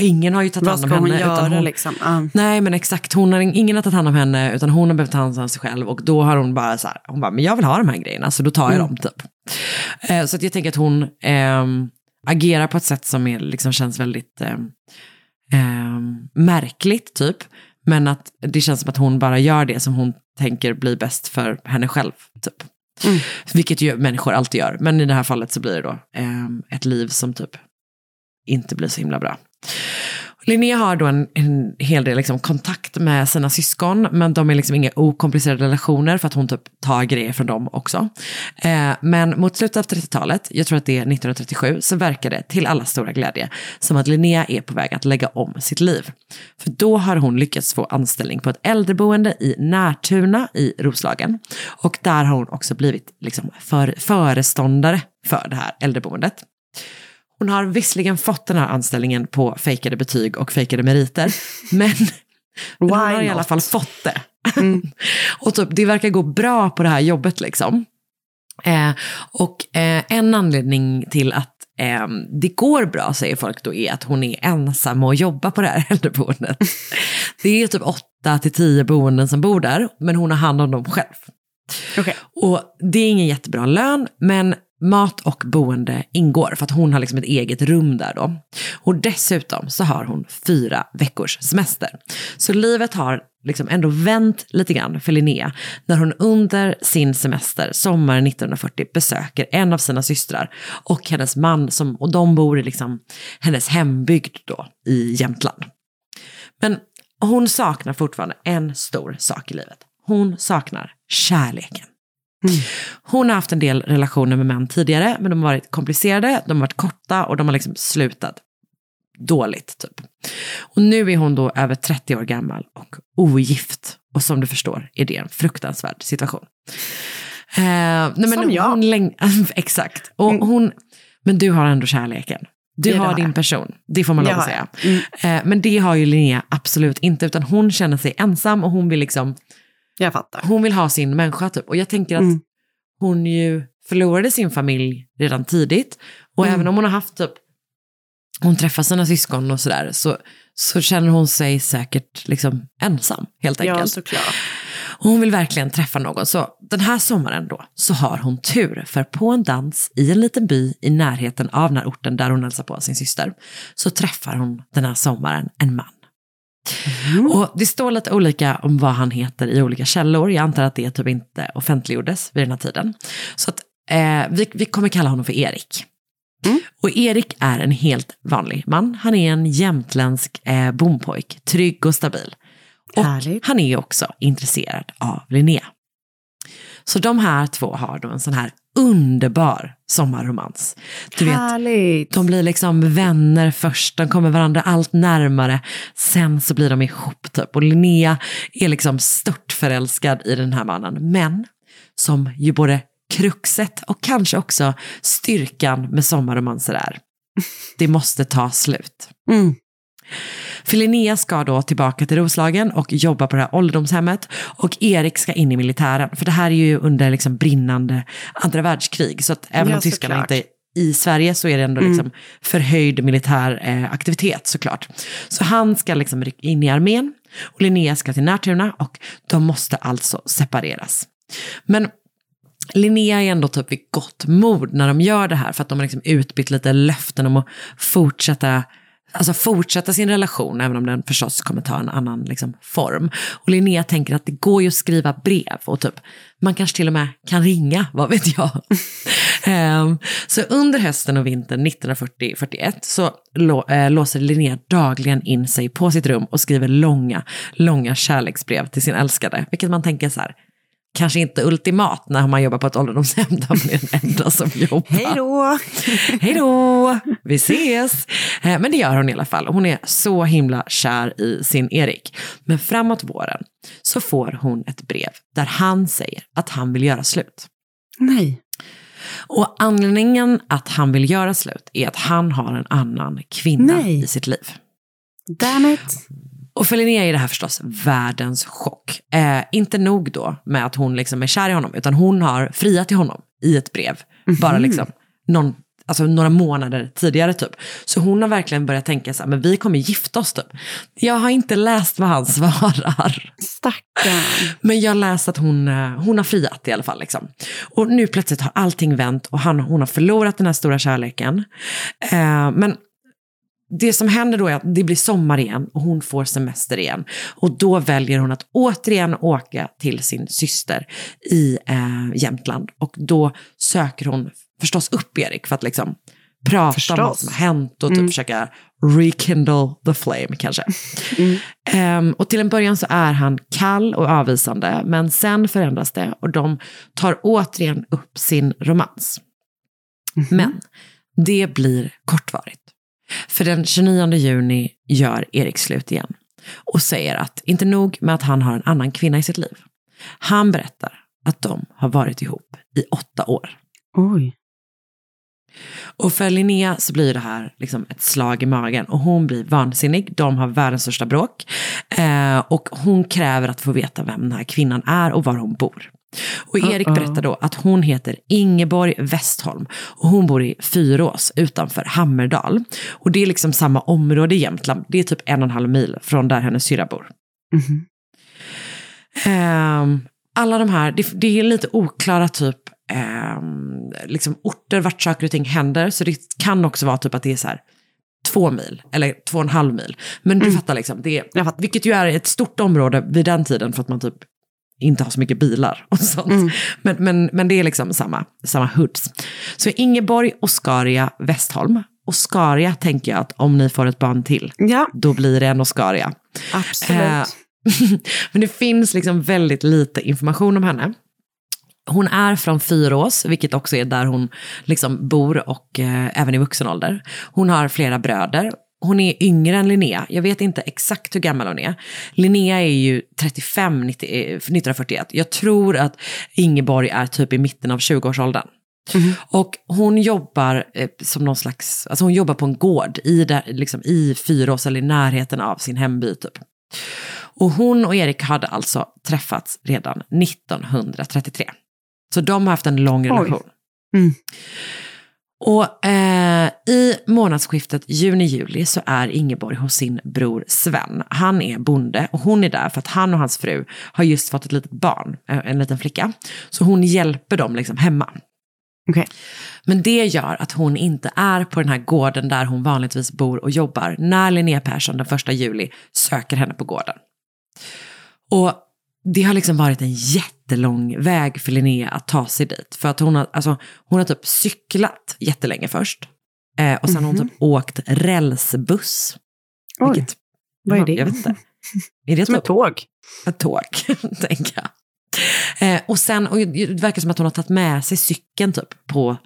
ingen har ju tagit Vad hand om ska hon henne. göra utan hon, liksom? Ja. Nej men exakt, hon har, ingen har tagit hand om henne utan hon har behövt ta hand om sig själv och då har hon bara så här, hon bara, men jag vill ha de här grejerna så då tar jag Mm. dem typ. Eh, så att jag tänker att hon ehm, agerar på ett sätt som är, liksom känns väldigt ehm, ehm, märkligt typ. Men att det känns som att hon bara gör det som hon tänker blir bäst för henne själv. Typ. Mm. Vilket ju människor alltid gör. Men i det här fallet så blir det då ehm, ett liv som typ inte blir så himla bra. Linnea har då en, en hel del liksom kontakt med sina syskon, men de är liksom inga okomplicerade relationer för att hon typ tar grejer från dem också. Eh, men mot slutet av 30-talet, jag tror att det är 1937, så verkar det till alla stora glädje som att Linnea är på väg att lägga om sitt liv. För då har hon lyckats få anställning på ett äldreboende i Närtuna i Roslagen. Och där har hon också blivit liksom för, föreståndare för det här äldreboendet. Hon har visserligen fått den här anställningen på fejkade betyg och fejkade meriter, men, hon har i alla not? fall fått det. och typ, det verkar gå bra på det här jobbet liksom. Eh, och eh, en anledning till att eh, det går bra, säger folk då, är att hon är ensam och jobbar på det här äldreboendet. det är typ åtta till tio boenden som bor där, men hon har hand om dem själv. Och det är ingen jättebra lön, men mat och boende ingår för att hon har liksom ett eget rum där då. Och dessutom så har hon fyra veckors semester. Så livet har liksom ändå vänt lite grann för Linnea när hon under sin semester sommaren 1940 besöker en av sina systrar och hennes man som, och de bor i liksom hennes hembygd då i Jämtland. Men hon saknar fortfarande en stor sak i livet. Hon saknar kärleken. Hon har haft en del relationer med män tidigare, men de har varit komplicerade, de har varit korta och de har liksom slutat dåligt. Typ. Och nu är hon då över 30 år gammal och ogift. Och som du förstår är det en fruktansvärd situation. Eh, nej, men Som jag. Hon läng- Exakt. Och hon, men du har ändå kärleken. Du har din person, det får man lov att säga. jag. Eh, men det har ju Linnea absolut inte, utan hon känner sig ensam och hon vill liksom Jag fattar. hon vill ha sin människa typ. Och jag tänker att Mm. hon ju förlorade sin familj redan tidigt. Och Mm. även om hon har haft typ, hon träffar sina syskon och sådär, så, så känner hon sig säkert liksom ensam helt Ja, enkelt. såklart. Och hon vill verkligen träffa någon. Så den här sommaren då, så har hon tur. För på en dans i en liten by i närheten av den här orten där hon hälsar på sin syster, så träffar hon den här sommaren en man. Och det står lite olika om vad han heter i olika källor. Jag antar att det typ inte offentliggjordes vid den här tiden. Så att, eh, vi, vi kommer kalla honom för Erik. Och Erik är en helt vanlig man. Han är en jämtländsk eh, bompojk, trygg och stabil. Och han är också intresserad av Linnea. Så de här två har då en sån här underbar sommarromans. Du vet, Härligt. de blir liksom vänner först, de kommer varandra allt närmare. Sen så blir de ihop typ. Och Linnea är liksom stört förälskad i den här mannen. Men som ju både kruxet och kanske också styrkan med sommarromanser är. Det måste ta slut. Mm. För Linnea ska då tillbaka till Roslagen och jobba på det här ålderdomshemmet. Och Erik ska in i militären. För det här är ju under liksom brinnande andra världskrig. Så att även Ja, om tyskarna såklart. inte är i Sverige så är det ändå Mm. liksom förhöjd militär eh, aktivitet såklart. Så han ska liksom in i armén och Linnea ska till Närtuna och de måste alltså separeras. Men Linnea är ändå typ vid gott mod när de gör det här för att de har liksom utbytt lite löften om att fortsätta Alltså fortsätta sin relation, även om den förstås kommer ta en annan liksom, form. Och Linnea tänker att det går ju att skriva brev och typ, man kanske till och med kan ringa, vad vet jag. Ehm, så under hösten och vintern 1940-41 så lå, eh, låser Linnea dagligen in sig på sitt rum och skriver långa, långa kärleksbrev till sin älskade. Vilket man tänker så här, kanske inte ultimat när man jobbar på ett ålderdomshem där man är den enda som jobbar. Hej då! Hej då! Vi ses! Eh, Men det gör hon i alla fall. Hon är så himla kär i sin Erik. Men framåt våren så får hon ett brev där han säger att han vill göra slut. Nej. Och anledningen att han vill göra slut är att han har en annan kvinna Nej. i sitt liv. Damn it. Och för Linnea är det här förstås världens chock. Eh, inte nog då med att hon liksom är kär i honom, utan hon har friat till honom i ett brev. Bara liksom någon, alltså några månader tidigare typ. Så hon har verkligen börjat tänka så här, men vi kommer gifta oss typ. Jag har inte läst vad han svarar. Stackarn. Men jag har läst att hon, eh, hon har friat i alla fall. Liksom. Och nu plötsligt har allting vänt och han, hon har förlorat den här stora kärleken. Eh, men det som händer då är att det blir sommar igen och hon får semester igen. Och då väljer hon att återigen åka till sin syster i eh, Jämtland. Och då söker hon förstås upp Erik för att liksom prata om vad Förstås. som har hänt och typ Mm. försöka rekindle the flame kanske. Ehm, och till en början så är han kall och avvisande, men sen förändras det och de tar återigen upp sin romans. Men det blir kortvarigt. För den 29 juni gör Erik slut igen och säger att inte nog med att han har en annan kvinna i sitt liv. Han berättar att de har varit ihop i åtta år. Oj. Och för Linnea så blir det här liksom ett slag i magen och hon blir vansinnig. De har världens största bråk. Eh, och hon kräver att få veta vem den här kvinnan är och var hon bor. Och Erik Uh-oh. berättar då att hon heter Ingeborg Westholm och hon bor i Fyrås utanför Hammerdal. Och det är liksom samma område i Jämtland. Det är typ en och en halv mil från där hennes syrra bor. Mhm. Ehm, alla de här, det, det är lite oklara typ ehm, liksom orter vart saker och ting händer. Så det kan också vara typ att det är så här två mil eller två och en halv mil. Men du fattar liksom, det är, vilket ju är ett stort område vid den tiden för att man typ inte har så mycket bilar och sånt. Men, men, men det är liksom samma, samma hoods. Så Ingeborg, Oskaria, Westholm. Oskaria tänker jag att om ni får ett barn till, Ja. då blir det en Oskaria. Absolut. Eh, Men det finns liksom väldigt lite information om henne. Hon är från Fyrås, vilket också är där hon liksom bor och eh, även i vuxen ålder. Hon har flera bröder. Hon är yngre än Linnea. Jag vet inte exakt hur gammal hon är. Linnea är ju 35 90, eh, 1941. Jag tror att Ingeborg är typ i mitten av 20-årsåldern. Och hon jobbar eh, som någon slags, alltså hon jobbar på en gård i, där, liksom i Fyrås eller i närheten av sin hemby typ. Och hon och Erik hade alltså träffats redan 1933. Så de har haft en lång relation. Mm. Och eh, i månadsskiftet juni-juli så är Ingeborg hos sin bror Sven. Han är bonde och hon är där för att han och hans fru har just fått ett litet barn, eh, en liten flicka. Så hon hjälper dem liksom hemma. Okej. Men det gör att hon inte är på den här gården där hon vanligtvis bor och jobbar när Linnea Persson den första juli söker henne på gården. Och det har liksom varit en jättelång väg för Linnea att ta sig dit. För att hon har, alltså, hon har typ cyklat jättelänge först. Eh, och sen har hon typ åkt rälsbuss. Oj. Vilket- Vad är det? Jag vet inte. Är det Som typ- ett tåg. ett tåg, tänker jag. Eh, och sen, och det verkar som att hon har tagit med sig cykeln typ på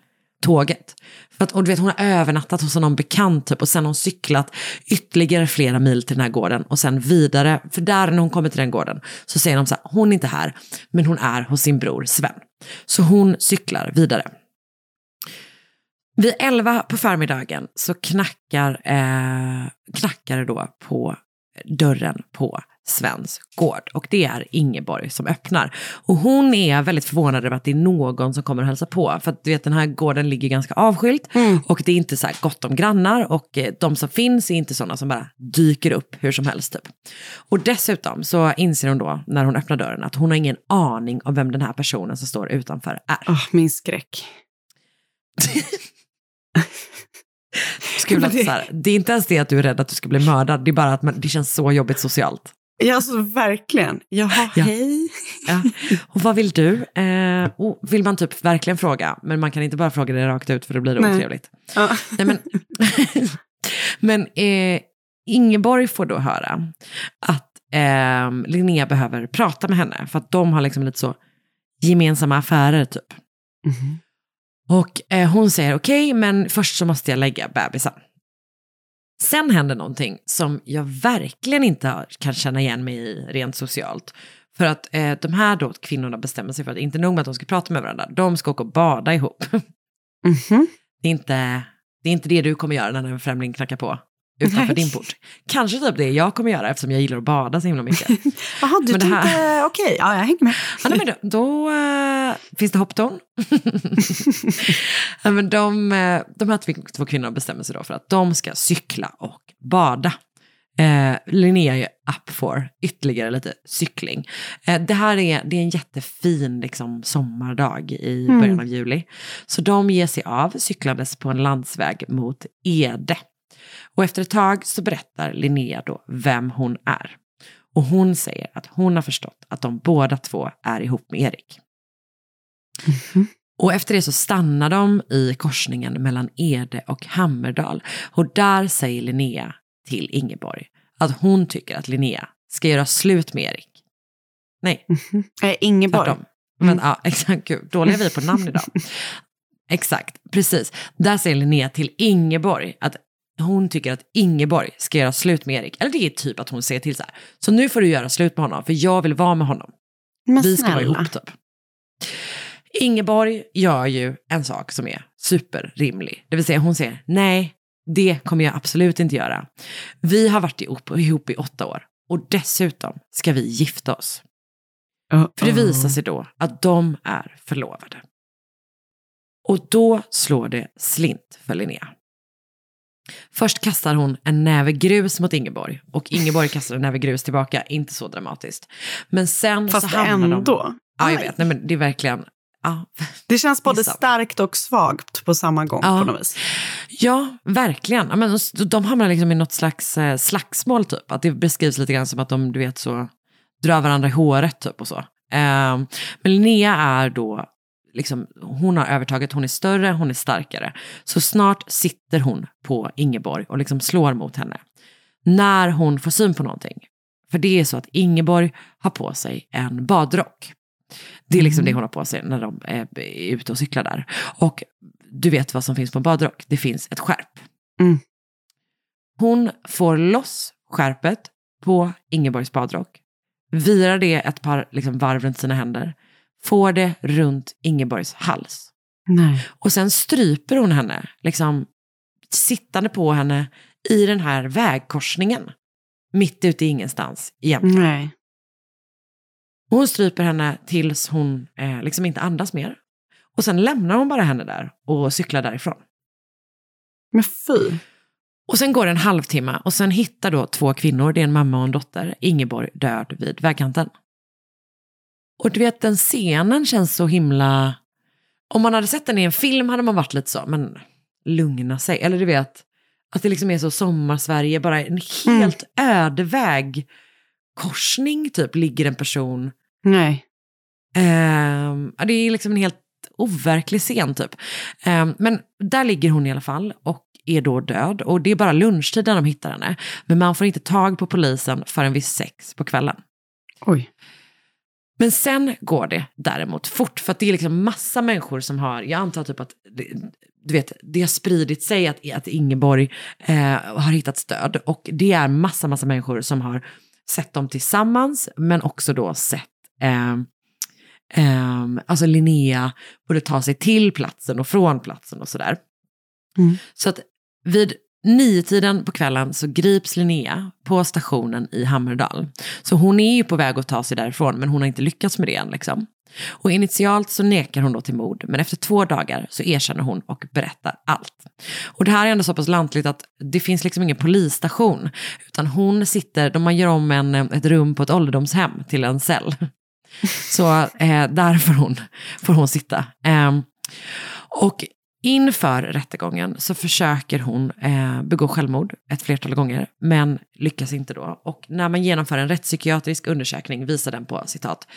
tåget. För att, och du vet, hon har övernattat hos någon bekant typ, och sen har hon cyklat ytterligare flera mil till den här gården och sen vidare. För där när hon kommer till den gården så säger de så här, hon är inte här, men hon är hos sin bror Sven. Så hon cyklar vidare. Vid elva på förmiddagen så knackar, eh, knackar det då på dörren på Svens gård. Och det är Ingeborg som öppnar. Och hon är väldigt förvånad över att det är någon som kommer och hälsa på. För att du vet den här gården ligger ganska avskilt. Och det är inte så här gott om grannar. Och eh, de som finns är inte sådana som bara dyker upp hur som helst typ. Och dessutom så inser hon då när hon öppnar dörren att hon har ingen aning om vem den här personen som står utanför är. Åh, min skräck. Skulle det- Så här, det är inte ens det att du är rädd att du ska bli mördad. Det är bara att man, det känns så jobbigt socialt. Ja, alltså verkligen. Jaha, Ja. hej. Ja. Och vad vill du? Eh, och vill man typ verkligen fråga, men man kan inte bara fråga det rakt ut för då blir det Nej. otrevligt. Ja. Nej, men men eh, Ingeborg får då höra att eh, Linnea behöver prata med henne för att de har liksom lite så gemensamma affärer typ. Mhm. Och eh, hon säger okej, men först så måste jag lägga bebisen. Sen händer någonting som jag verkligen inte kan känna igen mig i rent socialt. För att eh, de här då kvinnorna bestämmer sig för att inte nog med att de ska prata med varandra, de ska åka och bada ihop. Mhm. Det är inte det, är inte det du kommer göra när en främling knackar på. Utanför Nej. din port. Kanske typ det jag kommer göra eftersom jag gillar att bada så himla mycket. Jaha, du Men det här- tänkte, okej, ja, jag hänger med. Ja, nej, men då då eh, finns det hopptorn. ja, men de, eh, de här två, kvinnorna bestämmer sig då för att de ska cykla och bada. Eh, Linnea är ju up for ytterligare lite cykling. Eh, det här är, det är en jättefin liksom, sommardag i Mm. början av juli. Så de ger sig av cyklandes på en landsväg mot Ede. Och efter ett tag så berättar Linnea då vem hon är. Och hon säger att hon har förstått att de båda två är ihop med Erik. Och efter det så stannar de i korsningen mellan Ede och Hammerdal. Och där säger Linnea till Ingeborg att hon tycker att Linnea ska göra slut med Erik. Nej, Eh, Ingeborg. tvärtom. Men, ja, exakt, gud, dåliga vi på namn idag. exakt, precis. Där säger Linnea till Ingeborg att hon tycker att Ingeborg ska göra slut med Erik. Eller det är typ att hon säger till så här. Så nu får du göra slut med honom, för jag vill vara med honom. Men Vi ska vara snälla. ihop typ. Ingeborg gör ju en sak som är superrimlig. Det vill säga hon säger nej, det kommer jag absolut inte göra. Vi har varit ihop, ihop i åtta år och dessutom ska vi gifta oss. För det visar sig då att de är förlovade. Och då slår det slint för Linnea. Först kastar hon en näve grus mot Ingeborg och Ingeborg kastar en näve grus tillbaka, inte så dramatiskt. Men sen Fast så hamnar de... ändå. Ja, jag vet. Nej, men det är verkligen... Ja. Det känns både starkt och svagt på samma gång Ja. på något vis. Ja, verkligen. Ja, men de- de hamnar liksom i något slags eh, slagsmål typ. Att det beskrivs lite grann som att de, du vet, så drar varandra i håret typ och så. Eh, men Linnea är då, liksom, hon har övertaget, hon är större, hon är starkare. Så snart sitter hon på Ingeborg och liksom slår mot henne. När hon får syn på någonting. För det är så att Ingeborg har på sig en badrock. Det är liksom det hon har på sig när de är är ute och cyklar där. Och du vet vad som finns på en badrock. Det finns ett skärp. Mm. Hon får loss skärpet på Ingeborgs badrock. Virar det ett par liksom, varv runt sina händer. Får det runt Ingeborgs hals. Nej. Och sen stryper hon henne, liksom sittande på henne i den här vägkorsningen. Mitt ute i ingenstans egentligen. Nej. Och hon stryper henne tills hon eh, liksom inte andas mer. Och sen lämnar hon bara henne där och cyklar därifrån. Men fy. Och sen går det en halvtimme och sen hittar då två kvinnor, det är en mamma och en dotter, Ingeborg död vid vägkanten. Och du vet den scenen känns så himla... Om man hade sett den i en film hade man varit lite så, men lugna sig. Eller du vet, att det liksom är så sommarsverige, bara en helt öde vägkorsning typ ligger en person. Nej. Ja, det är liksom en helt overklig scen typ. Ehm, men där ligger hon i alla fall och är då död. Och det är bara lunchtid när de hittar henne. Men man får inte tag på polisen förrän vid sex på kvällen. Oj. Men sen går det däremot fort, för att det är liksom massa människor som har, jag antar typ att, du vet, det har spridit sig att, att Ingeborg eh, har hittat stöd. Och det är massa, massa människor som har sett dem tillsammans, men också då sett eh, eh, alltså Linnea både ta sig till platsen och från platsen och sådär. Mm. Så att vid Niotiden på kvällen så grips Linnea på stationen i Hammerdal. Så hon är ju på väg att ta sig därifrån, men hon har inte lyckats med det än. Liksom. Och initialt så nekar hon då till mord, men efter två dagar så erkänner hon och berättar allt. Och det här är ändå så pass lantligt att det finns liksom ingen polisstation, utan hon sitter, de man gör om en, ett rum på ett ålderdomshem till en cell. Så eh, där får hon, får hon sitta. Eh, och inför rättegången så försöker hon eh, begå självmord ett flertal gånger, men lyckas inte då. Och när man genomför en rättspsykiatrisk undersökning visar den på, citat,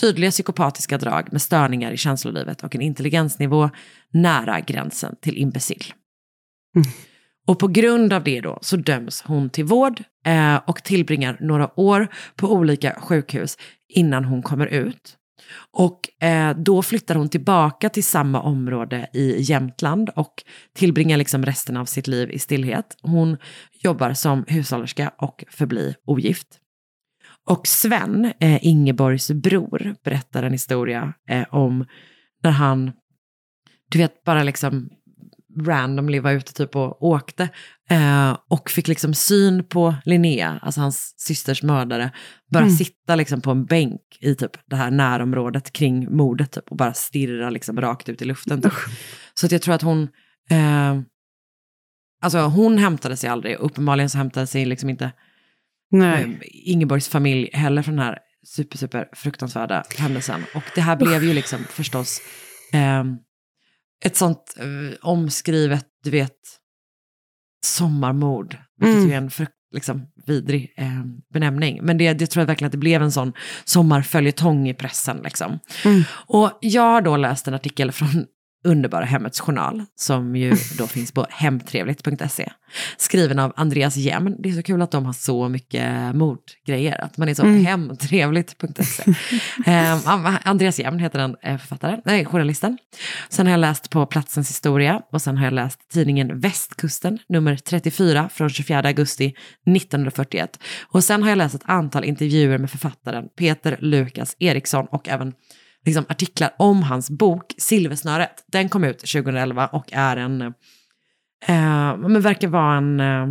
tydliga psykopatiska drag med störningar i känslolivet och en intelligensnivå nära gränsen till imbecill. Och på grund av det då så döms hon till vård eh, och tillbringar några år på olika sjukhus innan hon kommer ut. Och eh, då flyttar hon tillbaka till samma område i Jämtland och tillbringar liksom resten av sitt liv i stillhet. Hon jobbar som hushållerska och förblir ogift. Och Sven, eh, Ingeborgs bror, berättar en historia eh, om när han, du vet, bara liksom randomly var ute typ och åkte. Eh, och fick liksom syn på Linnea, alltså hans systers mördare, bara Mm. sitta liksom på en bänk i typ det här närområdet kring mordet typ, och bara stirra liksom rakt ut i luften. Typ. Så att jag tror att hon, eh, alltså hon hämtade sig aldrig, uppenbarligen så hämtade sig liksom inte Nej. eh, Ingeborgs familj heller från den här super, super fruktansvärda händelsen. Och det här blev ju liksom förstås eh, ett sånt eh, omskrivet, du vet, sommarmord. Vilket Mm. ju är en frukt, liksom, vidrig eh, benämning. Men det, det tror jag verkligen att det blev en sån sommarföljetong i pressen. Liksom. Mm. Och jag har då läst en artikel från Underbara Hemmets Journal, som ju då finns på hemtrevligt.se. Skriven av Andreas Jämn. Det är så kul att de har så mycket mordgrejer, att man är så Mm. hemtrevligt.se. eh, Andreas Jämn heter den eh, författaren, nej, journalisten. Sen har jag läst på Platsens historia och sen har jag läst tidningen Västkusten, nummer 34 från 24 augusti 1941. Och sen har jag läst ett antal intervjuer med författaren Peter Lukas Eriksson och även liksom artiklar om hans bok Silversnöret. Den kom ut 2011 och är en, eh, men verkar vara en, eh,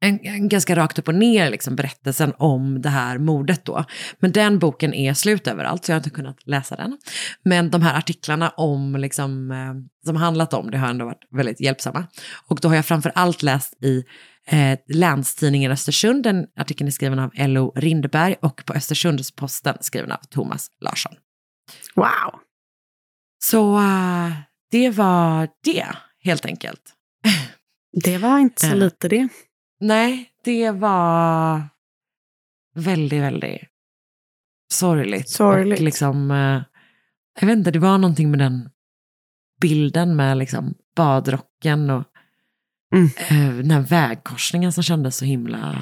en, en ganska rakt upp och ner liksom, berättelsen om det här mordet då. Men den boken är slut överallt så jag har inte kunnat läsa den. Men de här artiklarna om, liksom, eh, som handlat om det har ändå varit väldigt hjälpsamma. Och då har jag framför allt läst i eh, Länstidningen Östersund, den artikeln är skriven av L.O. Rindberg och på Östersundsposten skriven av Thomas Larsson. Wow. Så eh, det var det, helt enkelt. Det var inte så Eh. lite det. Nej, det var väldigt, väldigt sorgligt. Sorgligt. Och liksom, eh, jag vet inte, det var någonting med den bilden med liksom badrocken och Mm. den här vägkorsningen som kändes så himla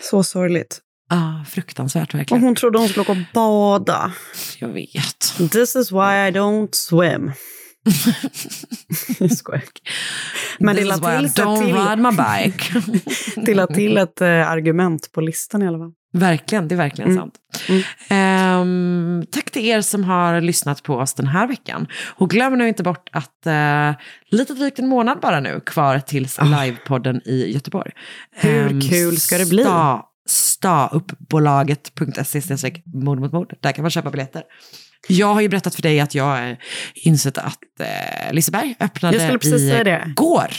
Så sorgligt. Ah, fruktansvärt Och verkligen. hon trodde hon skulle åka och bada. Jag vet. This is why I don't swim. Skojar. Men This is why I till, don't till, ride my bike. det la till ett eh, argument på listan i alla fall. Verkligen, det är verkligen Mm. sant. Ehm, tack till er som har lyssnat på oss den här veckan. Och glöm nu inte bort att uh, lite drygt en månad bara nu kvar tills livepodden i Göteborg. Hur Ehm, kul ska det bli? Sta, stauppbolaget.se mord mot mord. Där kan man köpa biljetter. Jag har ju berättat för dig att jag har insett att uh, Liseberg öppnade Jag skulle precis i säga det. går.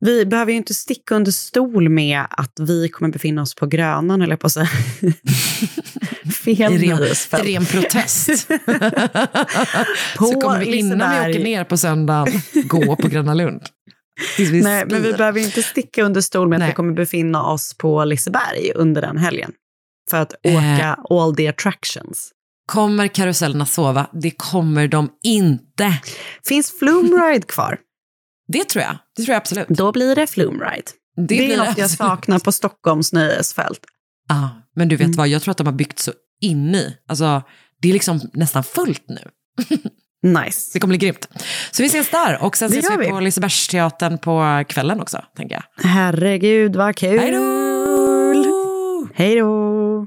Vi behöver ju inte sticka under stol med att vi kommer befinna oss på Grönan, eller på att säga. Fel I ren, i ren protest. På så kommer vi innan vi åker ner på söndagen gå på Gröna Lund. Nej, men vi behöver inte sticka under stol med att Nej. vi kommer befinna oss på Liseberg under den helgen. För att Eh. åka all the attractions. Kommer karusellerna sova? Det kommer de inte. Finns Flumride kvar? Det tror jag. Det tror jag absolut. Då blir det Flumride. Det, blir är något jag saknar på Stockholms nöjesfält. Ja, men du vet Mm. vad, jag tror att de har byggt så in i. Alltså, det är liksom nästan fullt nu. Nice. Det kommer bli grymt. Så vi ses där. Och sen Det ses vi. på Lisebergsteatern på kvällen också, tänker jag. Herregud, vad kul! Hej då! Hej då!